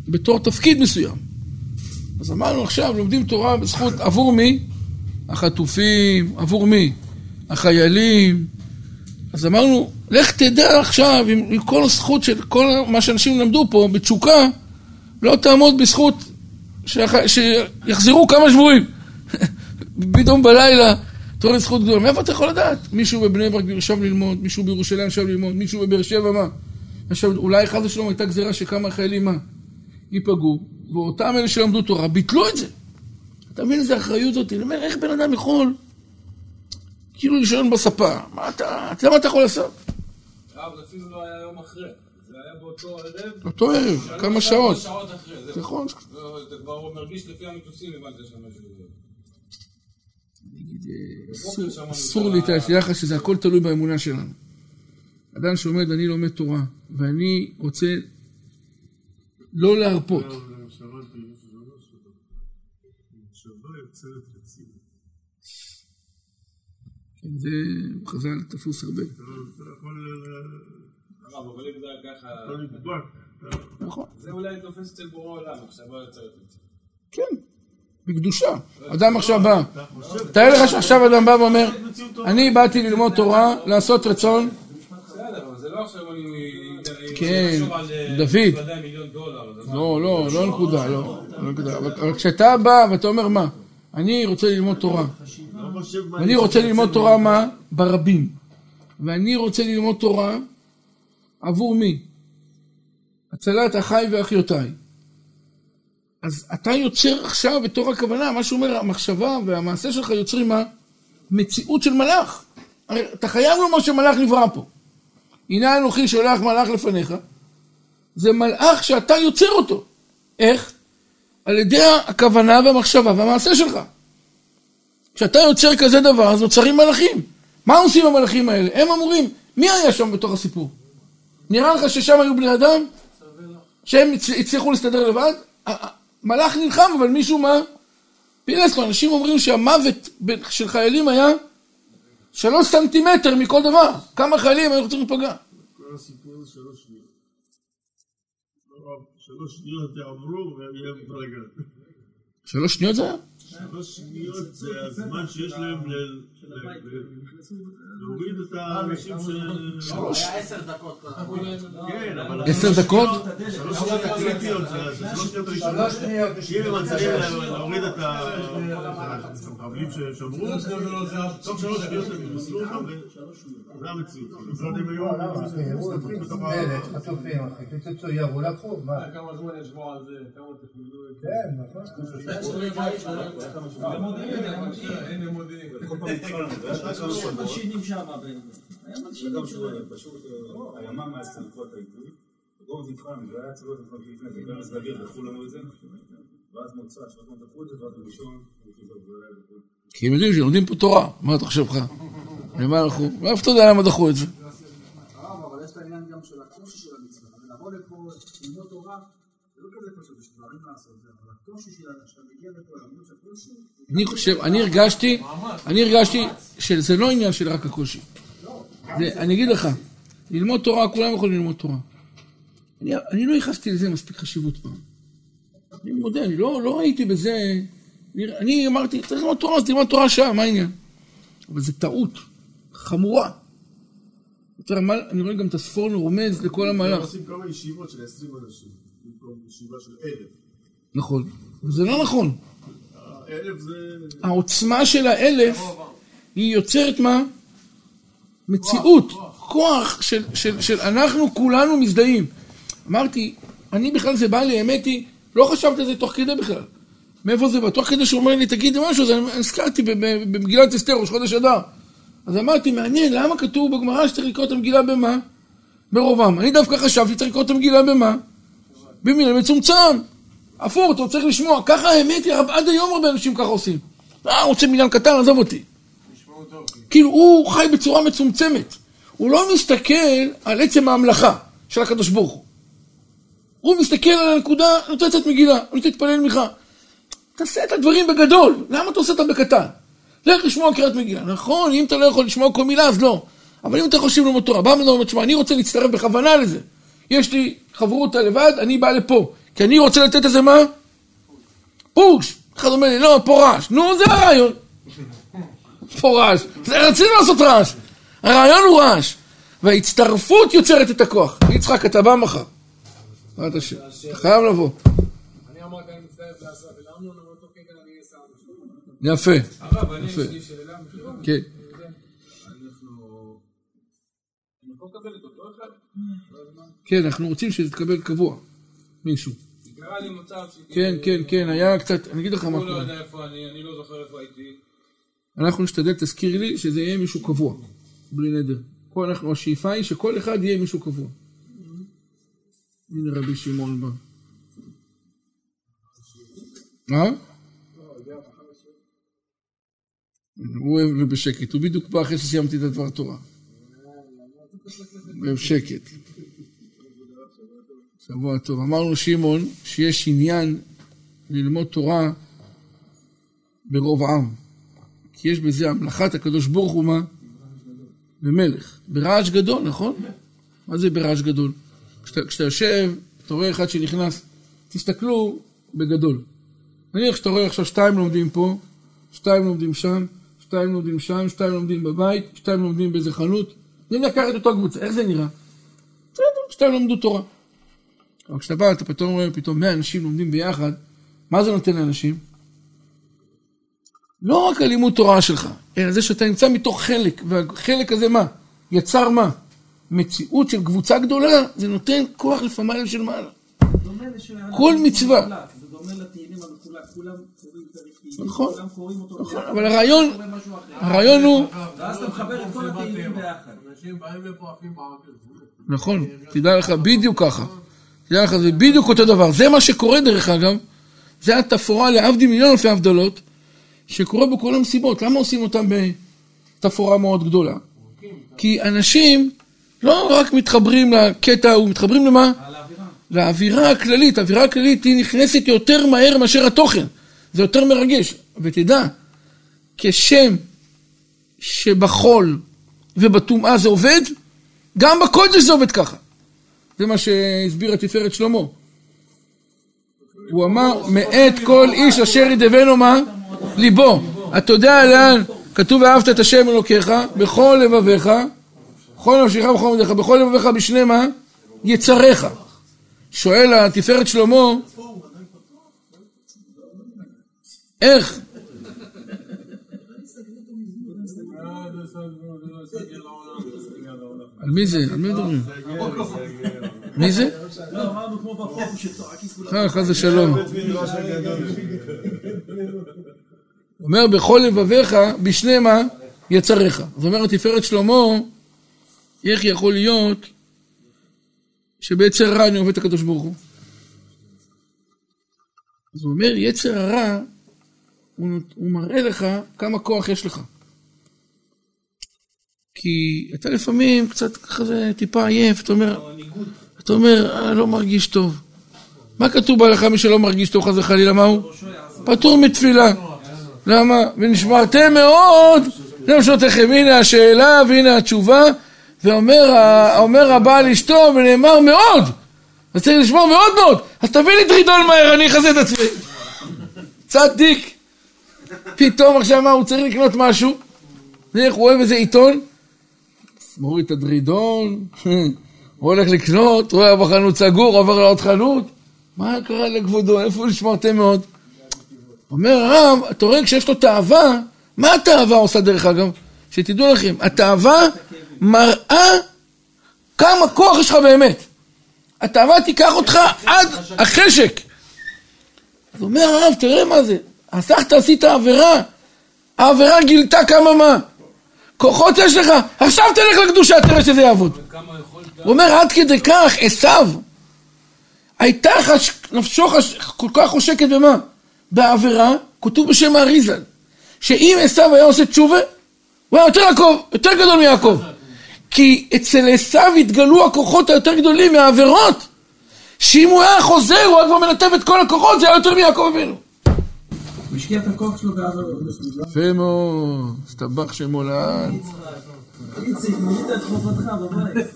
בתור תפקיד מסוים. אז אמרנו עכשיו, לומדים תורה בזכות, עבור מי? החטופים, עבור מי? החיילים. אז אמרנו, לך תדע עכשיו, עם, עם כל הזכות של כל מה שאנשים למדו פה, בתשוקה, לא תעמוד בזכות שח... שיחזרו כמה שבויים. פתאום בלילה, תורה זכות גדולה. מאיפה אתה יכול לדעת? מישהו בבני ברק ישב ללמוד, מישהו בירושלים ישב ללמוד, מישהו בבאר שבע מה? עכשיו, אולי חס ושלום הייתה גזירה שכמה חיילים מה? ייפגעו, ואותם אלה שלמדו תורה ביטלו את זה. אתה מבין איזה אחריות אותי? אני אומר, איך בן אדם יכול כאילו לישון בספה? מה אתה, אתה יודע מה אתה יכול לעשות? זה אפילו לא היה יום אחרי. זה היה באותו ערב. אותו ערב, כמה שעות. שעות אחרי. נכון. לא, אתה כבר מרגיש לפי המטוסים הבנת שם משהו. אסור- אסור תדע לך שזה הכל תלוי באמונה שלנו. אדם שעומד, אני לומד תורה, ואני רוצה לא להרפות. שאומר רצינות. כן, זה חז"ל תפוס הרבה. אתה יכול הרב, אבל אם זה היה ככה... נכון. זה אולי תופס אצל בורא עולם, מחשבה יוצרת את זה. כן, בקדושה. אדם עכשיו בא, תאר לך שעכשיו אדם בא ואומר, אני באתי ללמוד תורה, לעשות רצון, בסדר, אבל זה לא עכשיו אני... כן, אני אה, דוד. לא, לא, לא נקודה, לא, לא. אבל כשאתה בא ואתה אומר מה, אני רוצה ללמוד תורה, לא. ואני רוצה ללמוד תורה מה? ברבים. ואני רוצה ללמוד תורה עבור מי? הצלת אחיי ואחיותיי. אז אתה יוצר עכשיו בתור הכוונה, מה שאומר המחשבה והמעשה שלך יוצרים מה? מציאות של מלאך. הרי אתה חייב לומר שמלאך נברא פה. הנה אנוכי שולח מלאך לפניך. זה מלאך שאתה יוצר אותו. איך? על ידי הכוונה והמחשבה והמעשה שלך. כשאתה יוצר כזה דבר, אז נוצרים מלאכים. מה עושים המלאכים האלה? הם אמורים, מי היה שם בתוך הסיפור? נראה לך ששם היו בני אדם? שהם הצ- הצליחו להסתדר לבד? מלאך נלחם, אבל מישהו מה? פילס אנשים אומרים שהמוות של חיילים היה שלוש סנטימטר מכל דבר. כמה חיילים היו צריכים להיפגע? כל הסיפור זה שלוש שניות. לא, שלוש שניות יעברו ויהיה בלאגן. שלוש שניות זה היה? שלוש שניות זה הזמן שיש להם להוריד את האנשים ש... היה עשר דקות. כן, אבל... עשר דקות? שלוש שניות הקריטיות, זה זה שלוש שניות. הראשונות. אם הם מצליחים להוריד את המחבלים ששמרו, תוך שלוש שניות. הם יחסלו אותם, וזה המציאות. לא יודע אם היו מסתפקים בתוך ה... חטופים, אחי, קיצוצו ירו, לקחו, מה? כמה זמן על זה, כמה תכננו? את זה. כן, נכון. היה רק כמה שבועות. מלשינים שם. היה וגם. שהוא פשוט, הימ"מ היה צריך לקרוא את. וכל עוד התחלנו, זה היה להיות לפני לפני זה, מזג אוויר, דחו לנו את זה. ואז מוצא, שלחנו דחו את זה, ואז ראשון, כי הם יודעים שלומדים פה תורה, מה אתה חושב לך? למה הלכו? מאיפה אתה יודע למה דחו את זה? אבל יש את העניין גם של הקושי של המצווה. ולבוא לפה, ללמוד תורה, זה לא כזה פשוט, יש דברים לעשות אבל הקושי של מגיע לפה, למרות שהקושי, אני חושב, אני הרגשתי, אני הרגשתי שזה לא עניין של רק הקושי. אני אגיד לך, ללמוד תורה, כולם יכולים ללמוד תורה. אני, לא ייחסתי לזה מספיק חשיבות פעם. אני מודה, אני לא, לא ראיתי בזה... אני, אמרתי, צריך ללמוד תורה, אז תלמד תורה שעה, מה העניין? אבל זו טעות חמורה. יותר אני רואה גם את הספורנו רומז לכל המהלך. עושים כמה ישיבות של 20 אנשים, במקום ישיבה של אלף. נכון. זה לא נכון. העוצמה של האלף היא יוצרת מה? מציאות, כוח של, של, של אנחנו כולנו מזדהים. אמרתי, אני בכלל זה בא לי, האמת היא, לא חשבתי על זה תוך כדי בכלל. מאיפה זה בא? תוך כדי שהוא אומר לי, תגיד משהו, אז אני הזכרתי במגילת אסתר, ראש חודש אדר. אז אמרתי, מעניין, למה כתוב בגמרא שצריך לקרוא את המגילה במה? ברובם. אני דווקא חשבתי שצריך לקרוא את המגילה במה? במילה מצומצם. הפוך, אתה צריך לשמוע. ככה האמת היא, עד היום הרבה אנשים ככה עושים. אה, רוצה מניין קטן, עזוב אותי. כאילו, הוא חי בצורה מצומצמת. הוא לא מסתכל על עצם ההמלכה של הקדוש ברוך הוא. הוא מסתכל על הנקודה, אני רוצה לצאת מגילה, אני רוצה להתפלל מיכה. תעשה את הדברים בגדול, למה אתה עושה אותם בקטן? לך לשמוע קריאת מגילה. נכון, אם אתה לא יכול לשמוע כל מילה, אז לא. אבל אם אתה חושב ללמוד תורה, בא בן אדם תשמע, אני רוצה להצטרף בכוונה לזה. יש לי חברותא לבד, אני בא לפה. כי אני רוצה לתת איזה מה? פוש. אחד אומר לי, לא, פה רעש. נו, זה הרעיון. פה רעש. זה- רצינו לעשות רעש. הרעיון הוא רעש. וההצטרפות יוצרת את הכוח. יצחק, אתה בא מחר. בעזרת השם. אתה חייב לבוא. אני אמרתי, אני מצטרף לאסף ולאמנון, אבל אותו קטע אני אהיה שלו. יפה. הרב, אני יש. לי שאלה. כן. כן, אנחנו רוצים שזה יתקבל קבוע. מישהו. קרה לי מצב ש... כן, כן, כן, היה קצת, אני אגיד לך מה הוא לא קורה. יודע איפה אני, אני לא זוכר איפה הייתי. אנחנו נשתדל, תזכיר לי, שזה יהיה מישהו קבוע. בלי נדר. כל אנחנו, השאיפה היא שכל אחד יהיה מישהו קבוע. הנה רבי שמעון בא. מה? הוא אוהב בשקט, הוא בדיוק בא אחרי שסיימתי את הדבר תורה. אוהב שקט. שבוע טוב. אמרנו שמעון שיש עניין ללמוד תורה ברוב עם. כי יש בזה המלאכת הקדוש ברוך הוא מה? במלך. ברעש גדול, נכון? מה זה ברעש גדול? כשאתה, כשאתה יושב, אתה רואה אחד שנכנס, תסתכלו בגדול. נניח שאתה רואה עכשיו שתיים לומדים פה, שתיים לומדים שם, שתיים לומדים שם, שתיים לומדים בבית, שתיים לומדים באיזה חנות. אני לקח את אותו קבוצה, איך זה נראה? שתיים למדו תורה. אבל כשאתה בא, אתה פתאום רואה פתאום 100 אנשים לומדים ביחד, מה זה נותן לאנשים? לא רק הלימוד תורה שלך, אלא זה שאתה נמצא מתוך חלק, והחלק הזה מה? יצר מה? מציאות של קבוצה גדולה, זה נותן כוח לפעמיים של מעלה. כל מצווה. זה דומה לתהילים המחולק, כולם קוראים פרק תהילים, נכון. כולם קוראים אותו נכון, אבל הרעיון. הרעיון הוא, ואז אתה מחבר את כל התהילים ביחד. נכון, תדע לך, בדיוק ככה. תדע לך, זה בדיוק אותו דבר. זה מה שקורה דרך אגב, זה התפאורה להבדיל מיליון אלפי הבדלות, שקורה בכל המסיבות. למה עושים אותם בתפאורה מאוד גדולה? כי אנשים לא רק מתחברים לקטע ההוא, מתחברים למה? לאווירה הכללית. האווירה הכללית היא נכנסת יותר מהר מאשר התוכן. זה יותר מרגש. ותדע, כשם שבחול ובטומאה זה עובד, גם בקודש זה עובד ככה. זה מה שהסביר התפארת שלמה. הוא אמר, מאת כל איש אשר ידבנו מה? ליבו. אתה יודע לאן כתוב ואהבת את השם אלוקיך בכל לבביך, בכל נפשך ובכל מדך, בכל לבביך בשני מה? יצריך. שואל התפארת שלמה, איך? על מי זה? על מי מדברים? מי זה? אמרנו כמו בפורום שצועקים כולם. אה. אומר בכל לבביך בשני מה יצריך. זאת אומרת תפארת שלמה, איך יכול להיות שביצר רע אני עובד את הקדוש ברוך הוא? אז הוא אומר יצר הרע הוא מראה לך כמה כוח יש לך. כי אתה לפעמים קצת כזה טיפה עייף, אתה אומר, אתה אומר, אה, לא מרגיש טוב. מה כתוב בהלכה מי שלא מרגיש טוב חס וחלילה, מה הוא? פטור מתפילה. למה? ונשמרתם מאוד לנפשותיכם. הנה השאלה והנה התשובה. ואומר הבעל אשתו, ונאמר מאוד. אז צריך לשמור מאוד מאוד. אז תביא לי דרידון מהר, אני אכסה את עצמי. צדיק. פתאום עכשיו מה, הוא צריך לקנות משהו? איך הוא אוהב איזה עיתון? מוריד את הדרידון, הוא הולך לקנות, רואה בחנות סגור, עובר לעוד חנות. מה קרה לכבודו? איפה נשמרתם מאוד? אומר הרב, אתה רואה כשיש לו תאווה, מה התאווה עושה דרך אגב? שתדעו לכם, התאווה מראה כמה כוח יש לך באמת. התאווה תיקח אותך עד החשק. אז אומר הרב, תראה מה זה, הסחת עשית עבירה, העבירה גילתה כמה מה. כוחות יש לך, עכשיו תלך לקדושה, תראה שזה יעבוד. הוא אומר עד כדי כך, עשיו, הייתה חש... נפשו חש... כל כך חושקת במה? בעבירה, כתוב בשם האריזל, שאם עשיו היה עושה תשובה, הוא היה יותר יעקב, יותר גדול מיעקב. כי אצל עשיו התגלו הכוחות היותר גדולים מהעבירות שאם הוא היה חוזר, הוא היה כבר מנתב את כל הכוחות, זה היה יותר מיעקב אבינו. הוא השקיע את הכוח שלו ואז... יפה מאוד, הסתבך שמו לעד. איציק, מילאת את חובתך בבית.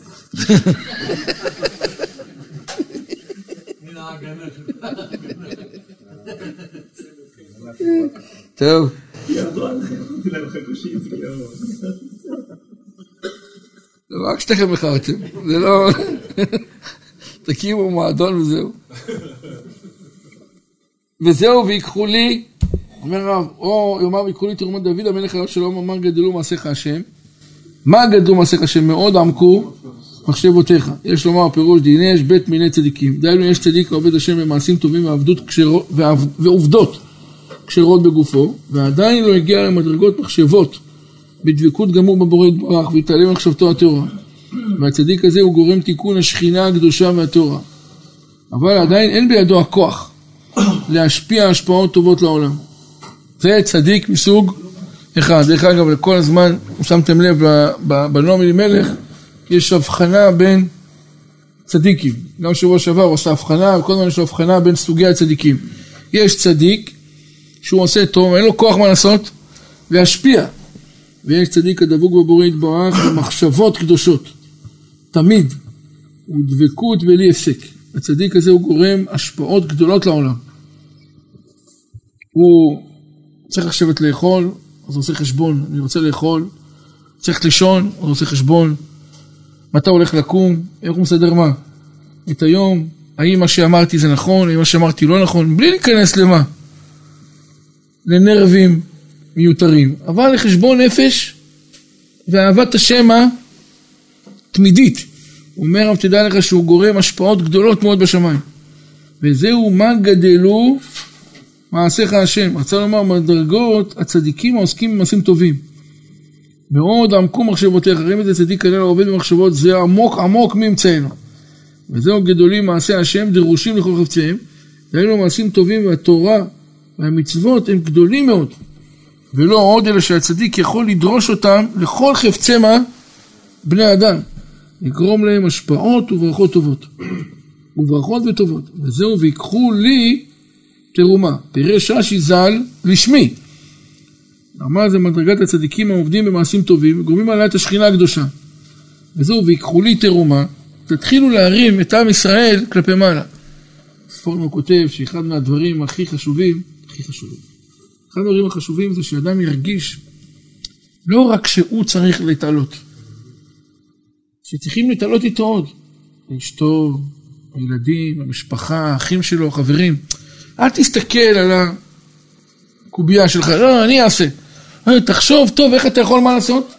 טוב. זה רק שתיכם מכרתם, זה לא... תקימו מועדון וזהו. וזהו, ויקחו לי, אומר הרב, או יאמר ויקחו לי תרומת דוד המלך הרב שלום אמר גדלו מעשיך השם. מה גדלו מעשיך השם? מאוד עמקו מחשבותיך. יש לומר פירוש דיני יש בית מיני צדיקים. דהיינו יש צדיק העובד השם במעשים טובים ועבדות כשרו- ועב- ועובדות כשרות בגופו, ועדיין לא הגיע למדרגות מחשבות בדבקות גמור בבורא יתברך והתעלם מחשבתו הטהורה. והצדיק הזה הוא גורם תיקון השכינה הקדושה והטהורה. אבל עדיין אין בידו הכוח להשפיע השפעות טובות לעולם. זה צדיק מסוג אחד. דרך אגב, לכל הזמן, אם שמתם לב, בנועם אלימלך, יש הבחנה בין צדיקים. גם שבוע שעבר הוא עשה הבחנה, וכל הזמן יש הבחנה בין סוגי הצדיקים. יש צדיק שהוא עושה טוב, אין לו כוח מה לעשות, להשפיע. ויש צדיק הדבוק בבורא יתברך במחשבות קדושות. תמיד. הוא דבקות בלי הפסק. הצדיק הזה הוא גורם השפעות גדולות לעולם. הוא צריך לשבת לאכול, אז הוא עושה חשבון, אני רוצה לאכול, צריך לישון, אז הוא עושה חשבון, מתי הוא הולך לקום, איך הוא מסדר מה, את היום, האם מה שאמרתי זה נכון, האם מה שאמרתי לא נכון, בלי להיכנס למה, לנרבים מיותרים, אבל לחשבון נפש ואהבת השם התמידית. אומר, אבל תדע לך שהוא גורם השפעות גדולות מאוד בשמיים. וזהו מה גדלו מעשיך השם. רצה לומר מדרגות הצדיקים העוסקים במעשים טובים. מאוד עמקו מחשבותיך, רואים את זה צדיק כנראה עובד במחשבות, זה עמוק עמוק מאמצענו. וזהו גדולים מעשי השם, דרושים לכל חפציהם. דהיינו מעשים טובים והתורה והמצוות הם גדולים מאוד. ולא עוד אלא שהצדיק יכול לדרוש אותם לכל חפצי מה? בני אדם. לגרום להם השפעות וברכות טובות. וברכות וטובות. וזהו ויקחו לי תרומה. פירש רש"י ז"ל לשמי. אמר זה מדרגת הצדיקים העובדים במעשים טובים וגורמים עליה את השכינה הקדושה. וזהו ויקחו לי תרומה. תתחילו להרים את עם ישראל כלפי מעלה. ספורנו כותב שאחד מהדברים הכי חשובים, הכי חשובים, אחד הדברים החשובים זה שאדם ירגיש לא רק שהוא צריך להתעלות, שצריכים להתעלות איתו עוד, אשתו, הילדים, המשפחה, האחים שלו, החברים. אל תסתכל על הקובייה שלך, לא, אני אעשה. אה, תחשוב טוב איך אתה יכול מה לעשות?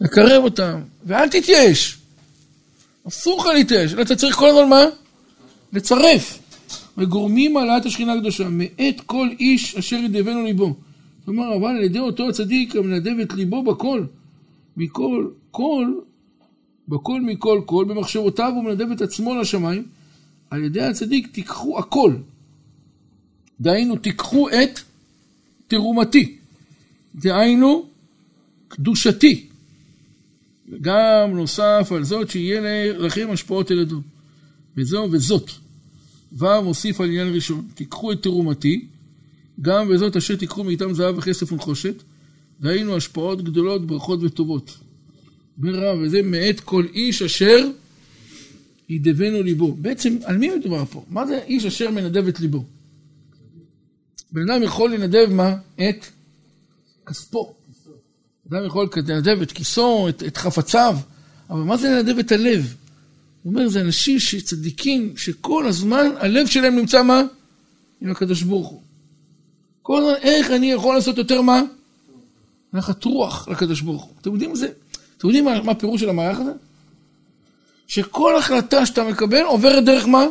לקרב אותם, ואל תתייאש. אסור לך להתייאש, אלא אתה צריך כל הזמן מה? לצרף. וגורמים העלאת השכינה הקדושה, מאת כל איש אשר ידבנו ליבו. כלומר, אבל על ידי אותו הצדיק המנדב את ליבו בכל, מכל, כל, בכל מכל כל, במחשבותיו הוא מנדב את עצמו לשמיים, על ידי הצדיק תיקחו הכל. דהיינו, תיקחו את תרומתי. דהיינו, קדושתי. וגם נוסף על זאת, שיהיה לכם השפעות אל הדור. וזו וזאת. ו' מוסיף על עניין ראשון, תיקחו את תרומתי, גם וזאת אשר תיקחו מאיתם זהב וכסף ונחושת, דהיינו השפעות גדולות, ברכות וטובות. אומר רב, וזה מאת כל איש אשר ידבנו ליבו. בעצם, על מי מדובר פה? מה זה איש אשר מנדב את ליבו? בן אדם יכול לנדב מה? את כספו. אדם יכול לנדב את כיסו, את, את חפציו, אבל מה זה לנדב את הלב? הוא אומר, זה אנשים שצדיקים, שכל הזמן הלב שלהם נמצא מה? עם הקדוש ברוך הוא. כל הזמן, איך אני יכול לעשות יותר מה? נחת רוח לקדוש ברוך הוא. אתם יודעים זה? אתם יודעים מה, מה הפירוש של המערך הזה? שכל החלטה שאתה מקבל עוברת דרך מה?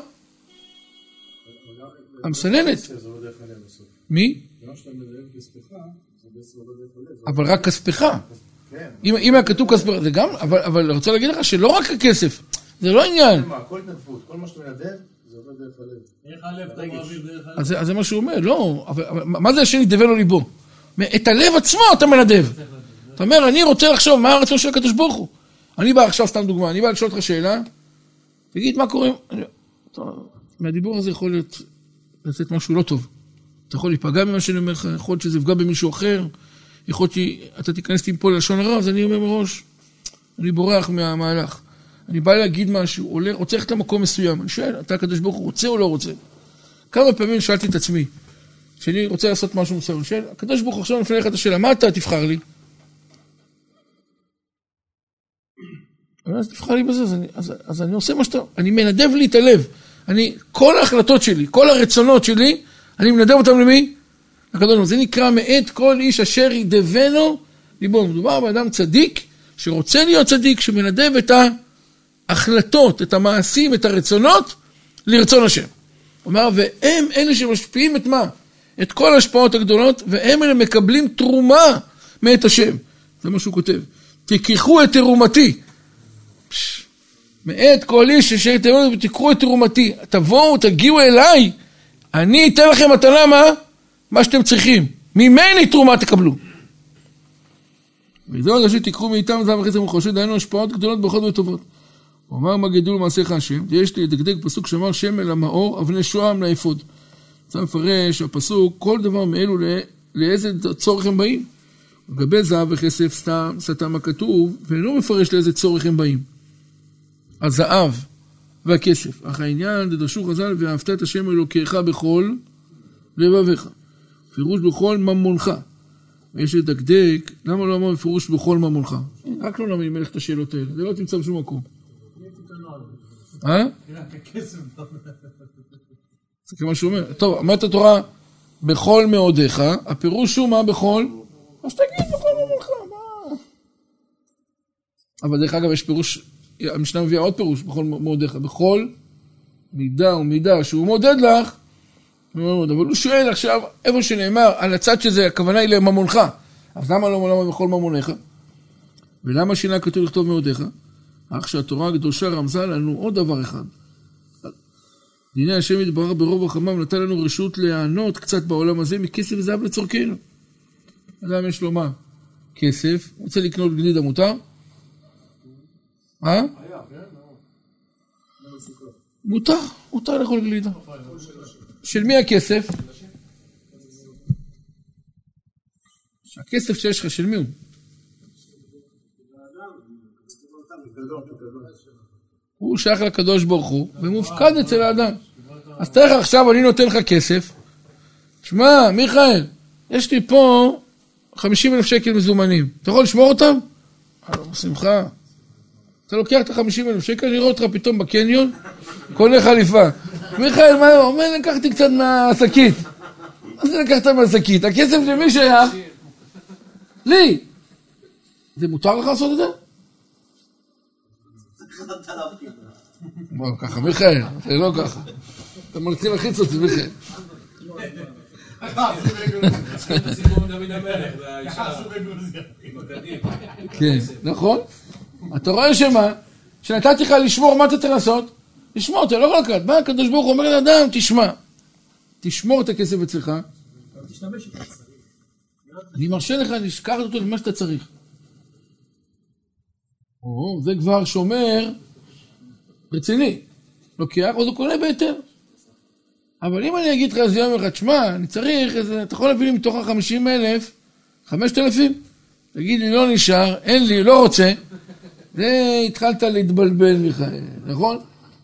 המסננת. מי? אבל רק כספך. אם אם היה כתוב כספך, זה גם, אבל אבל אני רוצה להגיד לך שלא רק הכסף, זה לא עניין. מה, הכל התנדבות, כל מה שאתה מנדב, זה עובר דרך הלב. איך הלב אתה מעביר דרך הלב? אז זה- מה שהוא אומר, לא, מה זה השם ידבר לו ליבו? את הלב עצמו אתה מנדב. אתה אומר, אני רוצה לחשוב מה הרצון של הקדוש ברוך הוא. אני בא עכשיו, סתם דוגמה, אני בא לשאול אותך שאלה, תגיד, מה קורה, מהדיבור הזה יכול להיות, לצאת משהו לא טוב. אתה יכול להיפגע ממה שאני אומר לך, יכול להיות שזה יפגע במישהו אחר, יכול להיות שאתה תיכנס לי פה ללשון הרע, אז אני אומר מראש, אני בורח מהמהלך. אני בא להגיד משהו, עולה, רוצה ללכת למקום מסוים, אני שואל, אתה הקדוש ברוך הוא רוצה או לא רוצה? כמה פעמים שאלתי את עצמי, כשאני רוצה לעשות משהו מסוים, אני שואל, הקדוש ברוך הוא עכשיו נפנה לך את השאלה, מה אתה תבחר לי? אז תבחר לי בזה, אז אני, אז, אז אני עושה מה שאתה, אני מנדב לי את הלב. אני, כל ההחלטות שלי, כל הרצונות שלי, אני מנדב אותם למי? לקדוש ברוך הוא. זה נקרא מאת כל איש אשר ידבנו ליבו. מדובר באדם צדיק, שרוצה להיות צדיק, שמנדב את ההחלטות, את המעשים, את הרצונות, לרצון השם. הוא אמר, והם אלה שמשפיעים את מה? את כל ההשפעות הגדולות, והם אלה מקבלים תרומה מאת השם. זה מה שהוא כותב. תיקחו את תרומתי. מאת כל איש אשר יתנו ותקחו את תרומתי. תבואו, תגיעו אליי, אני אתן לכם מתנה מה? מה שאתם צריכים. ממני תרומה תקבלו. וזהו אנשים תיקחו מאיתם זהב וחסר ומחושת, דהיינו השפעות גדולות ברכות וטובות. הוא אמר מה מעשיך השם, ויש לי לדקדק פסוק שאמר שם אל המאור, אבני שוהם לאפוד. זה מפרש הפסוק, כל דבר מאלו לאיזה צורך הם באים. לגבי זהב וכסף סתם, סתם הכתוב, ואינו מפרש לאיזה צורך הם באים. הזהב והכסף. אך העניין, דדרשו חז"ל, ואהבת את השם אלוקיך בכל לבביך. פירוש בכל ממונך. ויש לדקדק, למה לא אמר בפירוש בכל ממונך? רק לא נאמין מלך את השאלות האלה, זה לא תמצא בשום מקום. אה? זה כמו שהוא אומר. טוב, אמרת התורה, בכל מאודיך, הפירוש הוא מה בכל? אז תגיד בכל ממונך, מה? אבל דרך אגב, יש פירוש, המשנה מביאה עוד פירוש, בכל מאודיך, בכל מידה ומידה שהוא מודד לך, אבל הוא שואל עכשיו, איפה שנאמר, על הצד שזה, הכוונה היא לממונך. אז למה לא למה בכל ממונך? ולמה שינה כתוב לכתוב מאודיך? אך שהתורה הקדושה רמזה לנו עוד דבר אחד. דיני השם יתברך ברוב רחמיו נתן לנו רשות להיענות קצת בעולם הזה מכסף וזהב לצורכנו. אדם יש לו מה? כסף, רוצה לקנות גלידה מותר? אה? מותר, מותר לאכול גלידה. של מי הכסף? הכסף שיש לך, של מי הוא? הוא שייך לקדוש ברוך הוא, ומופקד אצל האדם. אז תאר לך עכשיו, אני נותן לך כסף. שמע, מיכאל, יש לי פה 50 אלף שקל מזומנים. אתה יכול לשמור אותם? בשמחה. אתה לוקח את ה-50 אלף שקל, אני רואה אותך פתאום בקניון, קונה חליפה. מיכאל, מה הוא אומר? לקחתי קצת מהשקית. מה זה לקחת מהשקית? הכסף למי שייך? לי. זה מותר לך לעשות את זה? בוא, ככה, מיכאל, זה לא ככה. אתה מתחיל להחיץ אותי, מיכאל. כן, נכון. אתה רואה שמה? שנתתי לך לשמור, מה אתה צריך לעשות? לשמור, אתה לא יכול לקחת. מה הקדוש ברוך הוא אומר לאדם? תשמע, תשמור את הכסף אצלך. אני מרשה לך לשכח אותו למה שאתה צריך. או, זה כבר שומר רציני. לוקח, עוד הוא קונה בהיתר. אבל אם אני אגיד לך איזה יום אחד, תשמע, אני צריך איזה, אתה יכול להביא לי מתוך החמישים אלף, חמשת אלפים? תגיד לי, לא נשאר, אין לי, לא רוצה. זה התחלת להתבלבל, מיכאל, נכון?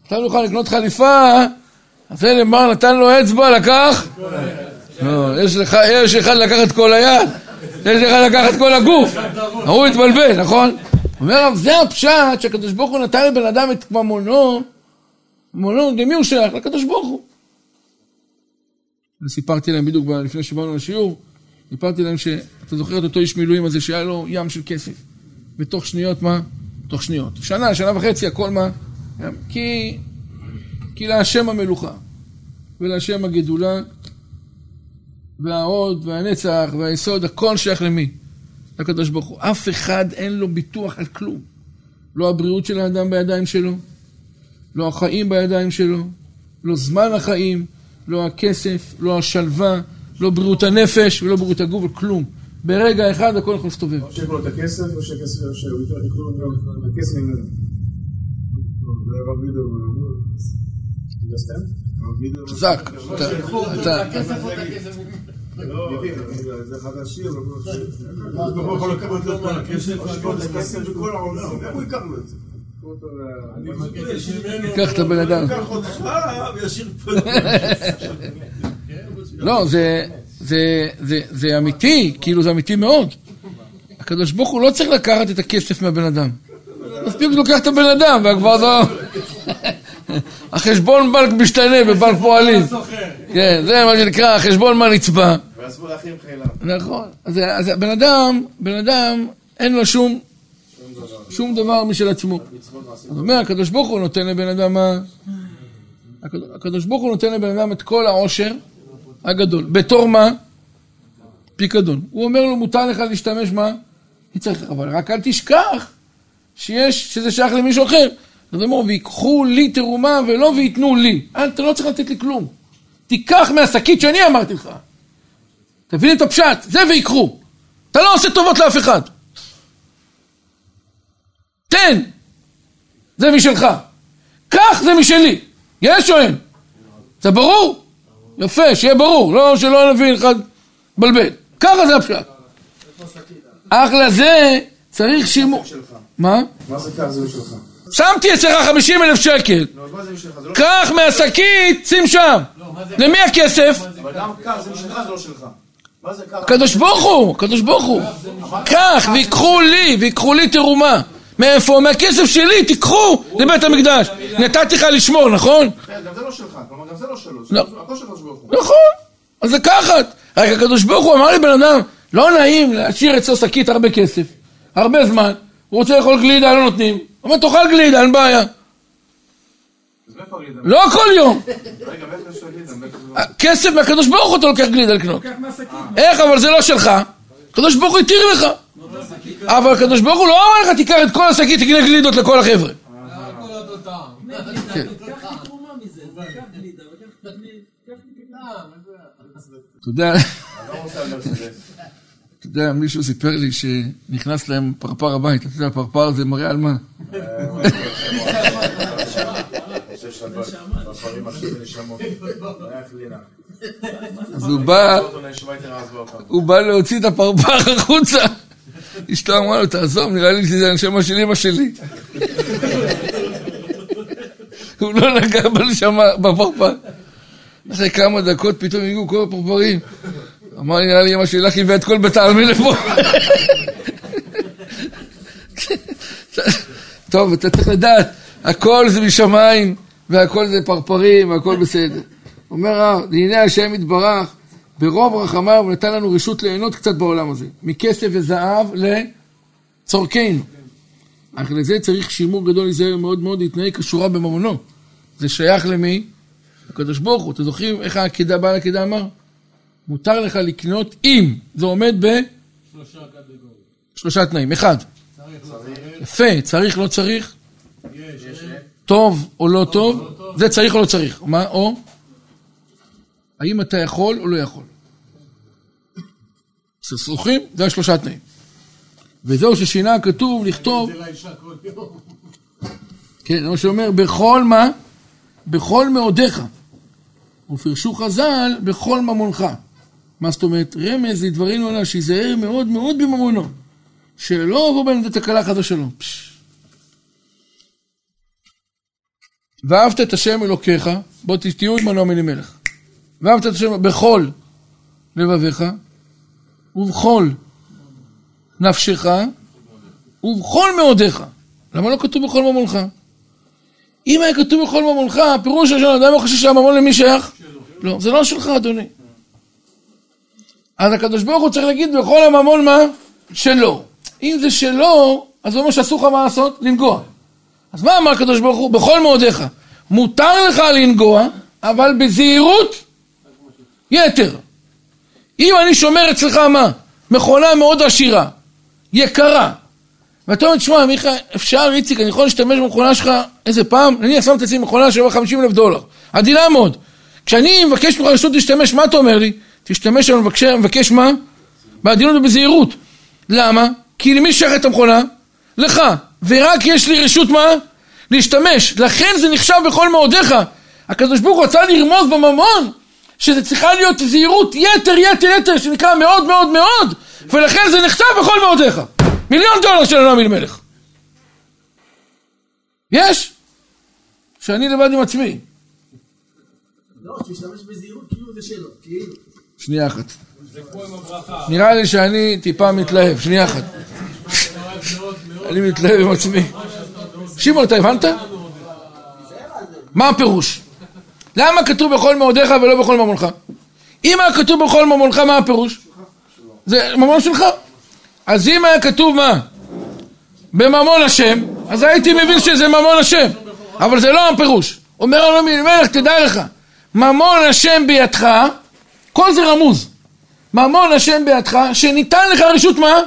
נתנו לך לקנות חליפה, אז זה למר נתן לו אצבע, לקח? לא, יש לך, יש אחד לקח את כל היד, יש אחד לקח את כל הגוף. ההוא התבלבל, נכון? אומר, זה הפשט שהקדוש ברוך הוא נתן לבן אדם את ממונו, ממונו, למי הוא שייך? לקדוש ברוך הוא. אני סיפרתי להם בדיוק לפני שבאנו לשיעור, סיפרתי להם שאתה זוכר את אותו איש מילואים הזה שהיה לו ים של כסף. בתוך שניות מה? תוך שניות. שנה, שנה וחצי, הכל מה? כי, כי להשם המלוכה ולהשם הגדולה וההוד והנצח והיסוד, הכל שייך למי? לקדוש ברוך הוא. אף אחד אין לו ביטוח על כלום. לא הבריאות של האדם בידיים שלו, לא החיים בידיים שלו, לא זמן החיים, לא הכסף, לא השלווה, לא בריאות הנפש ולא בריאות הגוף, כלום. ברגע אחד הכל יכול להסתובב. או שיש לו את הכסף, או שהכסף ממנו. חזק. יכול לקחת לו הכסף, את הכסף את זה? קח את הבן אדם. לא, זה, זה, זה, זה אמיתי, כאילו זה אמיתי מאוד. הקדוש ברוך הוא לא צריך לקחת את הכסף מהבן אדם. מספיק לוקח את הבן אדם, וכבר לא... החשבון בנק משתנה בבנק פועלים. כן, זה מה שנקרא, החשבון מה נצבע. נכון. אז, אז הבן אדם, בן אדם, אין לו שום, שום דבר משל עצמו. אז אומר, הקדוש ברוך הוא נותן לבן אדם מה? הקדוש ברוך הוא נותן לבן אדם את כל העושר הגדול. בתור מה? פיקדון. הוא אומר לו, מותר לך להשתמש מה? צריך, אבל רק אל תשכח שיש, שזה שייך למישהו אחר. אז אומר, ויקחו לי תרומה ולא וייתנו לי. אתה לא צריך לתת לי כלום. תיקח מהשקית שאני אמרתי לך. תבין את הפשט, זה ויקחו. אתה לא עושה טובות לאף אחד. תן, זה משלך. קח, זה משלי. יש או אין? זה ברור? יפה, שיהיה ברור, לא שלא נבין אחד בלבל. ככה זה הפשט. אחלה זה, צריך שימור. מה? מה זה כך זה שלך? שמתי אצלך 50 אלף שקל. נו, אז מה זה משלך? זה לא... קח מהשקית, שים שם. למי הכסף? אבל גם כך זה משלך, זה לא שלך. מה זה כך? הקדוש ברוך הוא, הקדוש ברוך הוא. קח, ויקחו לי, ויקחו לי תרומה. מאיפה? מהכסף שלי, תיקחו לבית המקדש. נתתי לך לשמור, נכון? כן, גם זה לא שלך. כלומר, גם זה לא שלו. לא. הכל של הקדוש ברוך הוא. נכון. אז לקחת. רק הקדוש ברוך הוא אמר לבן אדם, לא נעים להשאיר אצלו שקית הרבה כסף, הרבה זמן. הוא רוצה לאכול גלידה, לא נותנים. הוא אומר, תאכל גלידה, אין בעיה. לא כל יום. זה- כסף מהקדוש ברוך הוא אתה לוקח גלידה לקנות. איך? אבל זה לא שלך. הקדוש ברוך הוא התיר לך. אבל הקדוש ברוך הוא לא אמר לך תיקח את כל השקית, תקנה גלידות לכל החבר'ה. כן. אתה יודע, אתה יודע, מישהו סיפר לי שנכנס להם פרפר הביתה, אתה יודע, פרפר זה מראה על מה? אז הוא בא. הוא בא להוציא את הפרפר החוצה. אשתו אמרה לו, תעזוב, נראה לי שזה הנשמה של אמא שלי. הוא לא נגע בנשמה, בפרפר. אחרי כמה דקות פתאום הגיעו כל הפרפרים. אמר לי, נראה לי אמא שלך הביאה את כל בית העלמין לפה. טוב, אתה צריך לדעת, הכל זה משמיים, והכל זה פרפרים, והכל בסדר. אומר הרב, לענייני השם יתברך, ברוב רחמיו הוא נתן לנו רשות ליהנות קצת בעולם הזה. מכסף וזהב לצורכנו. אך לזה צריך שימור גדול להיזהר מאוד מאוד להתנהג כשורה בממונו. זה שייך למי? הקדוש ברוך הוא. אתם זוכרים איך העקידה, בעל העקידה אמר? מותר לך לקנות אם זה עומד בשלושה תנאים. אחד, יפה, צריך, לא צריך? טוב או לא טוב? זה צריך או לא צריך? מה? או? האם אתה יכול או לא יכול? סכסוכים, זה השלושה תנאים. וזהו ששינה הכתוב לכתוב, כן, זה מה שאומר, בכל מה? בכל מאודיך. ופרשו חז"ל, בכל ממונך. מה זאת אומרת? רמז לדברים עליו, שיזהר מאוד מאוד בממונו. שלא יבוא בהם תקלה חס ושלום. ואהבת את השם אלוקיך, בוא תהיו עמנו מלך. ואהבת את השם בכל לבביך, ובכל נפשך, ובכל מאודיך. למה לא כתוב בכל ממונך? אם היה כתוב בכל ממונך, הפירוש של אדם לא חושב שהממון למי שייך? לא, זה לא שלך אדוני. אז הקדוש ברוך הוא צריך להגיד בכל הממון מה? שלו. אם זה שלו, אז הוא אומר שאסור לך מה לעשות? לנגוע. אז מה אמר הקדוש ברוך הוא? בכל מאודיך. מותר לך לנגוע, אבל בזהירות יתר. אם אני שומר אצלך מה? מכונה מאוד עשירה, יקרה. ואתה אומר, תשמע, מיכה, אפשר, איציק, אני יכול להשתמש במכונה שלך איזה פעם? נניח את עצמי מכונה שווה 50 אלף דולר. עדינה מאוד. כשאני מבקש ממך רשות להשתמש, מה אתה אומר לי? תשתמש, אני מבקש, מבקש מה? בעדינות ובזהירות. למה? כי למי שייך את המכונה? לך. ורק יש לי רשות מה? להשתמש. לכן זה נחשב בכל מאודיך. הקדוש ברוך הוא רצה לרמוז בממון שזה צריכה להיות זהירות יתר יתר יתר שנקרא מאוד מאוד מאוד ולכן זה נחשב בכל מאודיך מיליון דולר של אדם אלימלך יש? שאני לבד עם עצמי. לא, שישתמש בזהירות כאילו זה שלו, כאילו. שנייה אחת. נראה לי שאני טיפה מתלהב שנייה אחת. אני מתלהב עם עצמי. שמעון אתה הבנת? מה הפירוש? למה כתוב בכל מאודיך ולא בכל ממונך? אם היה כתוב בכל ממונך, מה הפירוש? זה ממון שלך. אז אם היה כתוב מה? בממון השם, אז הייתי מבין שזה ממון השם. אבל זה לא הפירוש. אומר לו מלך, תדע לך, ממון השם בידך, כל זה רמוז. ממון השם בידך, שניתן לך רשות מה?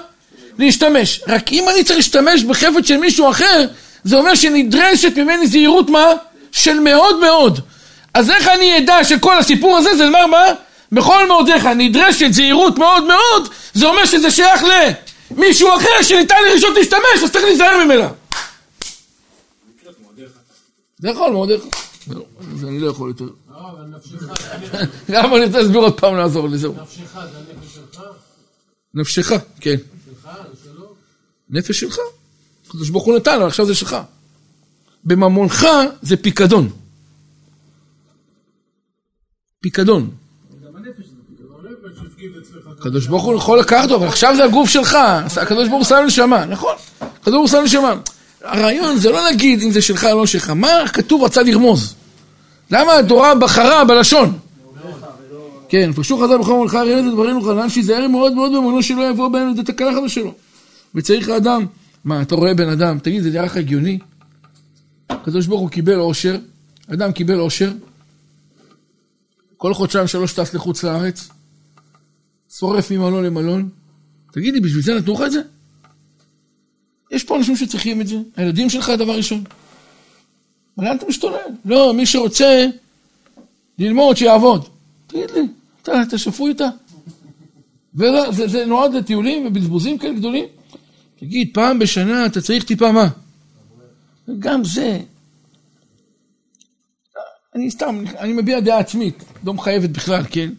להשתמש. רק אם אני צריך להשתמש בחפץ של מישהו אחר, זה אומר שנדרשת ממני זהירות מה? של מאוד מאוד. אז איך אני אדע שכל הסיפור הזה זה לומר מה? בכל מאודיך נדרשת זהירות מאוד מאוד, זה אומר שזה שייך למישהו אחר שניתן לי רשות להשתמש, אז צריך להיזהר ממנה. זה יכול מאודיך. זהו, אז אני לא יכול יותר. לא, למה אני רוצה להסביר עוד פעם לעזור לי, זהו. נפשך זה הנפש שלך? נפשך, כן. שלך? זה שלו? נפש שלך. הקדוש ברוך הוא נתן, אבל עכשיו זה שלך. בממונך זה פיקדון. פיקדון. אצלך. הקדוש ברוך הוא יכול לקחת אותו, אבל עכשיו זה הגוף שלך. הקדוש ברוך הוא שם נשמה, נכון. הקדוש ברוך הוא שם נשמה. הרעיון זה לא להגיד אם זה שלך או לא שלך. מה כתוב רצה לרמוז? למה התורה בחרה בלשון? כן, פרשו חז"ל בכל מלכה הראיית את דברינו חנן שיזהר מאוד מאוד במונו שלא יבוא בהם לידי תקלה חדש שלו. וצריך האדם, מה, אתה רואה בן אדם, תגיד, זה נראה לך הגיוני? הקדוש ברוך הוא קיבל עושר, אדם קיבל עושר, כל חודשיים שלוש טס לחוץ לארץ, שורף ממלון למלון, תגיד לי, בשביל זה נתנו לך את זה? יש פה אנשים שצריכים את זה, הילדים שלך דבר ראשון. אבל לאן אתה משתולל? לא, מי שרוצה ללמוד, שיעבוד. תגיד לי, אתה, אתה שפוי איתה? וזה זה, זה נועד לטיולים ובזבוזים כאלה גדולים? תגיד, פעם בשנה אתה צריך טיפה מה? גם זה. אני סתם, אני מביע דעה עצמית, לא מחייבת בכלל, כן?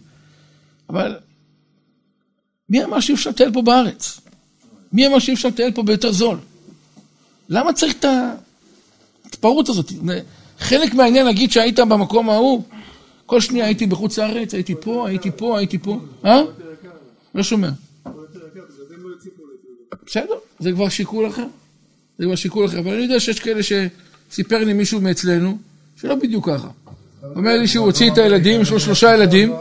אבל מי אמר שאי אפשר לטייל פה בארץ? מי אמר שאי אפשר לטייל פה ביותר זול? למה צריך את ההתפרעות הזאת? חלק מהעניין להגיד שהיית במקום ההוא, כל שנייה הייתי בחוץ לארץ, הייתי פה, הייתי פה, הייתי פה. אה? לא שומע. בסדר, זה כבר שיקול אחר. זה כבר שיקול אחר. אבל אני יודע שיש כאלה שסיפר לי מישהו מאצלנו, שלא בדיוק ככה. אומר לי שהוא הוציא את הילדים, יש לו שלושה ילדים.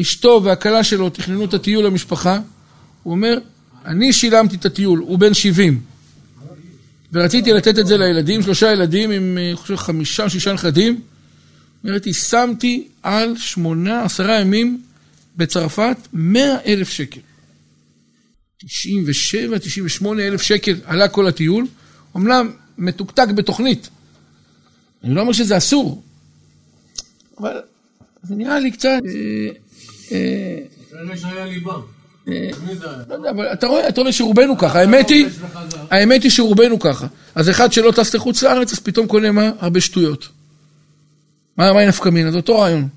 אשתו והכלה שלו תכננו את הטיול למשפחה. הוא אומר, אני שילמתי את הטיול, הוא בן 70. ורציתי לתת את זה לילדים, שלושה ילדים עם, אני חושב, חמישה, שישה נכדים. אומרת, שמתי על שמונה, עשרה ימים בצרפת, מאה אלף שקל. 97, 98 אלף שקל עלה כל הטיול, אומנם מתוקתק בתוכנית. אני לא אומר שזה אסור, אבל זה נראה לי קצת... אה, אה. אה, זה? לא יודע, אבל אתה רואה, אתה רואה שרובנו ככה, האמת היא, האמת היא שרובנו ככה. אז אחד שלא טס לחוץ לארץ, אז פתאום קונה מה? הרבה שטויות. מה, מה נפקא מינה? זה אותו רעיון.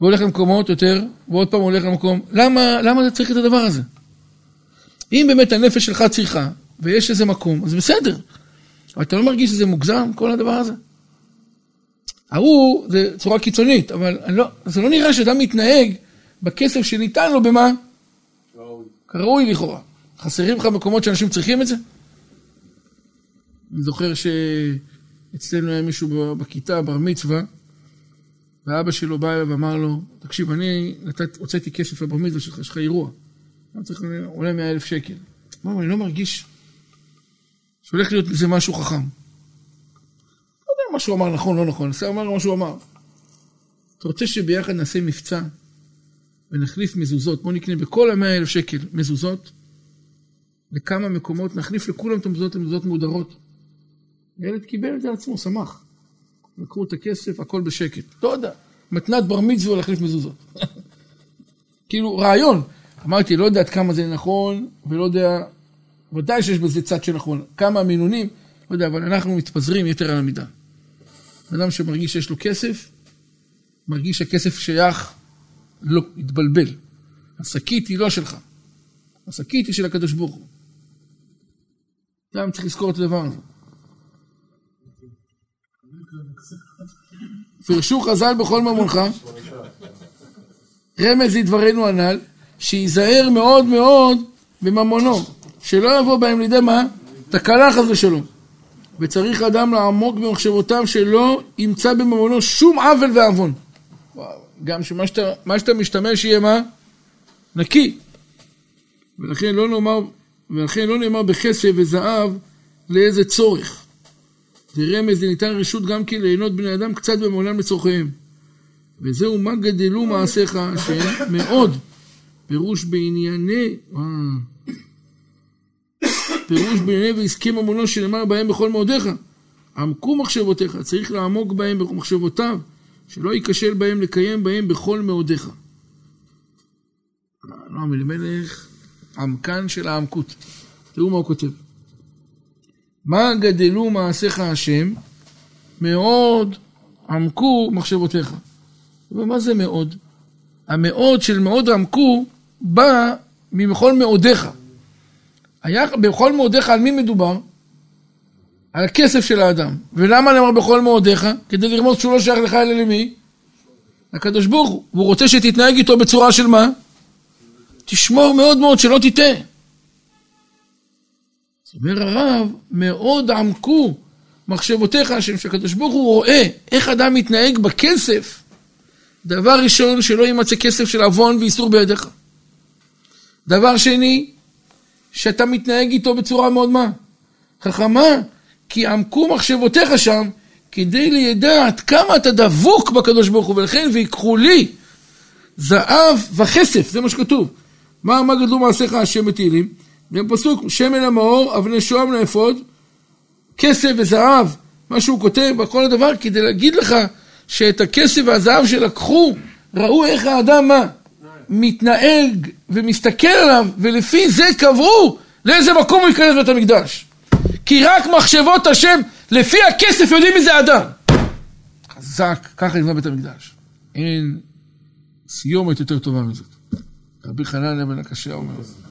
והולך למקומות יותר, ועוד פעם הולך למקום. למה, למה אתה צריך את הדבר הזה? אם באמת הנפש שלך צריכה, ויש איזה מקום, אז בסדר. אתה לא מרגיש שזה מוגזם, כל הדבר הזה? ההוא, זה צורה קיצונית, אבל לא, זה לא נראה שאדם מתנהג בכסף שניתן לו במה? כראוי לכאורה. חסרים לך מקומות שאנשים צריכים את זה? אני זוכר שאצלנו היה מישהו בכיתה, בר מצווה, ואבא שלו בא אליו ואמר לו, תקשיב, אני נתת, הוצאתי כסף לבר מצווה שלך, יש לך אירוע. אני צריך, עולה מאה אלף שקל. אמר, אני לא מרגיש שהולך להיות בזה משהו חכם. לא יודע מה שהוא אמר נכון, לא נכון, השר אמר מה שהוא אמר. אתה רוצה שביחד נעשה מבצע ונחליף מזוזות, בוא נקנה בכל המאה אלף שקל מזוזות, לכמה מקומות, נחליף לכולם את המזוזות למזוזות מהודרות. הילד קיבל את זה על עצמו, שמח. לקחו את הכסף, הכל בשקט. לא יודע, מתנת בר מצווה להחליף מזוזות. כאילו, רעיון. אמרתי, לא יודע עד כמה זה נכון, ולא יודע, ודאי שיש בזה צד שנכון. כמה המינונים, לא יודע, אבל אנחנו מתפזרים יתר על המידה. אדם שמרגיש שיש לו כסף, מרגיש שהכסף שייך, לא, התבלבל. השקית היא לא שלך, השקית היא של הקדוש ברוך הוא. גם צריך לזכור את הדבר הזה. פירשו חז"ל בכל ממונך, רמז לדברנו הנ"ל, שייזהר מאוד מאוד בממונו, שלא יבוא בהם לידי מה? תקלה חס ושלום. וצריך אדם לעמוק במחשבותיו שלא ימצא בממונו שום עוול ועוון. גם שמה שאתה, שאתה משתמש יהיה מה? נקי. ולכן לא נאמר, ולכן לא נאמר בכסף וזהב לאיזה צורך. זה רמז, זה ניתן רשות גם כן ליהנות בני אדם קצת במעולם לצורכיהם. וזהו מה גדלו מעשיך השם מאוד. פירוש בענייני, פירוש בענייני ועסקי ממונו שנאמר בהם בכל מאודיך. עמקו מחשבותיך, צריך לעמוק בהם במחשבותיו, שלא ייכשל בהם לקיים בהם בכל מאודיך. נועם אלימלך, עמקן של העמקות. תראו מה הוא כותב. מה גדלו מעשיך השם, מאוד עמקו מחשבותיך. ומה זה מאוד? המאוד של מאוד עמקו בא מבכל מאודיך. היה בכל מאודיך על מי מדובר? על הכסף של האדם. ולמה נאמר בכל מאודיך? כדי לרמוז שהוא לא שייך לך אלא למי? לקדוש ברוך הוא. והוא רוצה שתתנהג איתו בצורה של מה? תשמור מאוד מאוד שלא תטעה. אז אומר הרב, מאוד עמקו מחשבותיך, השם שהקדוש ברוך הוא רואה איך אדם מתנהג בכסף. דבר ראשון, שלא יימצא כסף של עוון ואיסור בידיך. דבר שני, שאתה מתנהג איתו בצורה מאוד מה? חכמה, כי עמקו מחשבותיך שם, כדי לידע עד כמה אתה דבוק בקדוש ברוך הוא, ולכן ויקחו לי זהב וכסף, זה מה שכתוב. מה, מה גדלו מעשיך השם? גם פסוק, שמן המאור, אבני שוהם לאפוד, כסף וזהב, מה שהוא כותב בכל הדבר, כדי להגיד לך שאת הכסף והזהב שלקחו, ראו איך האדם מה? מתנהג ומסתכל עליו, ולפי זה קבעו לאיזה מקום הוא ייכנס בית המקדש. כי רק מחשבות השם, לפי הכסף יודעים מי זה אדם. חזק, ככה נבנה בית המקדש. אין סיומת יותר טובה מזאת. רבי חנניה בן הקשיא אומר.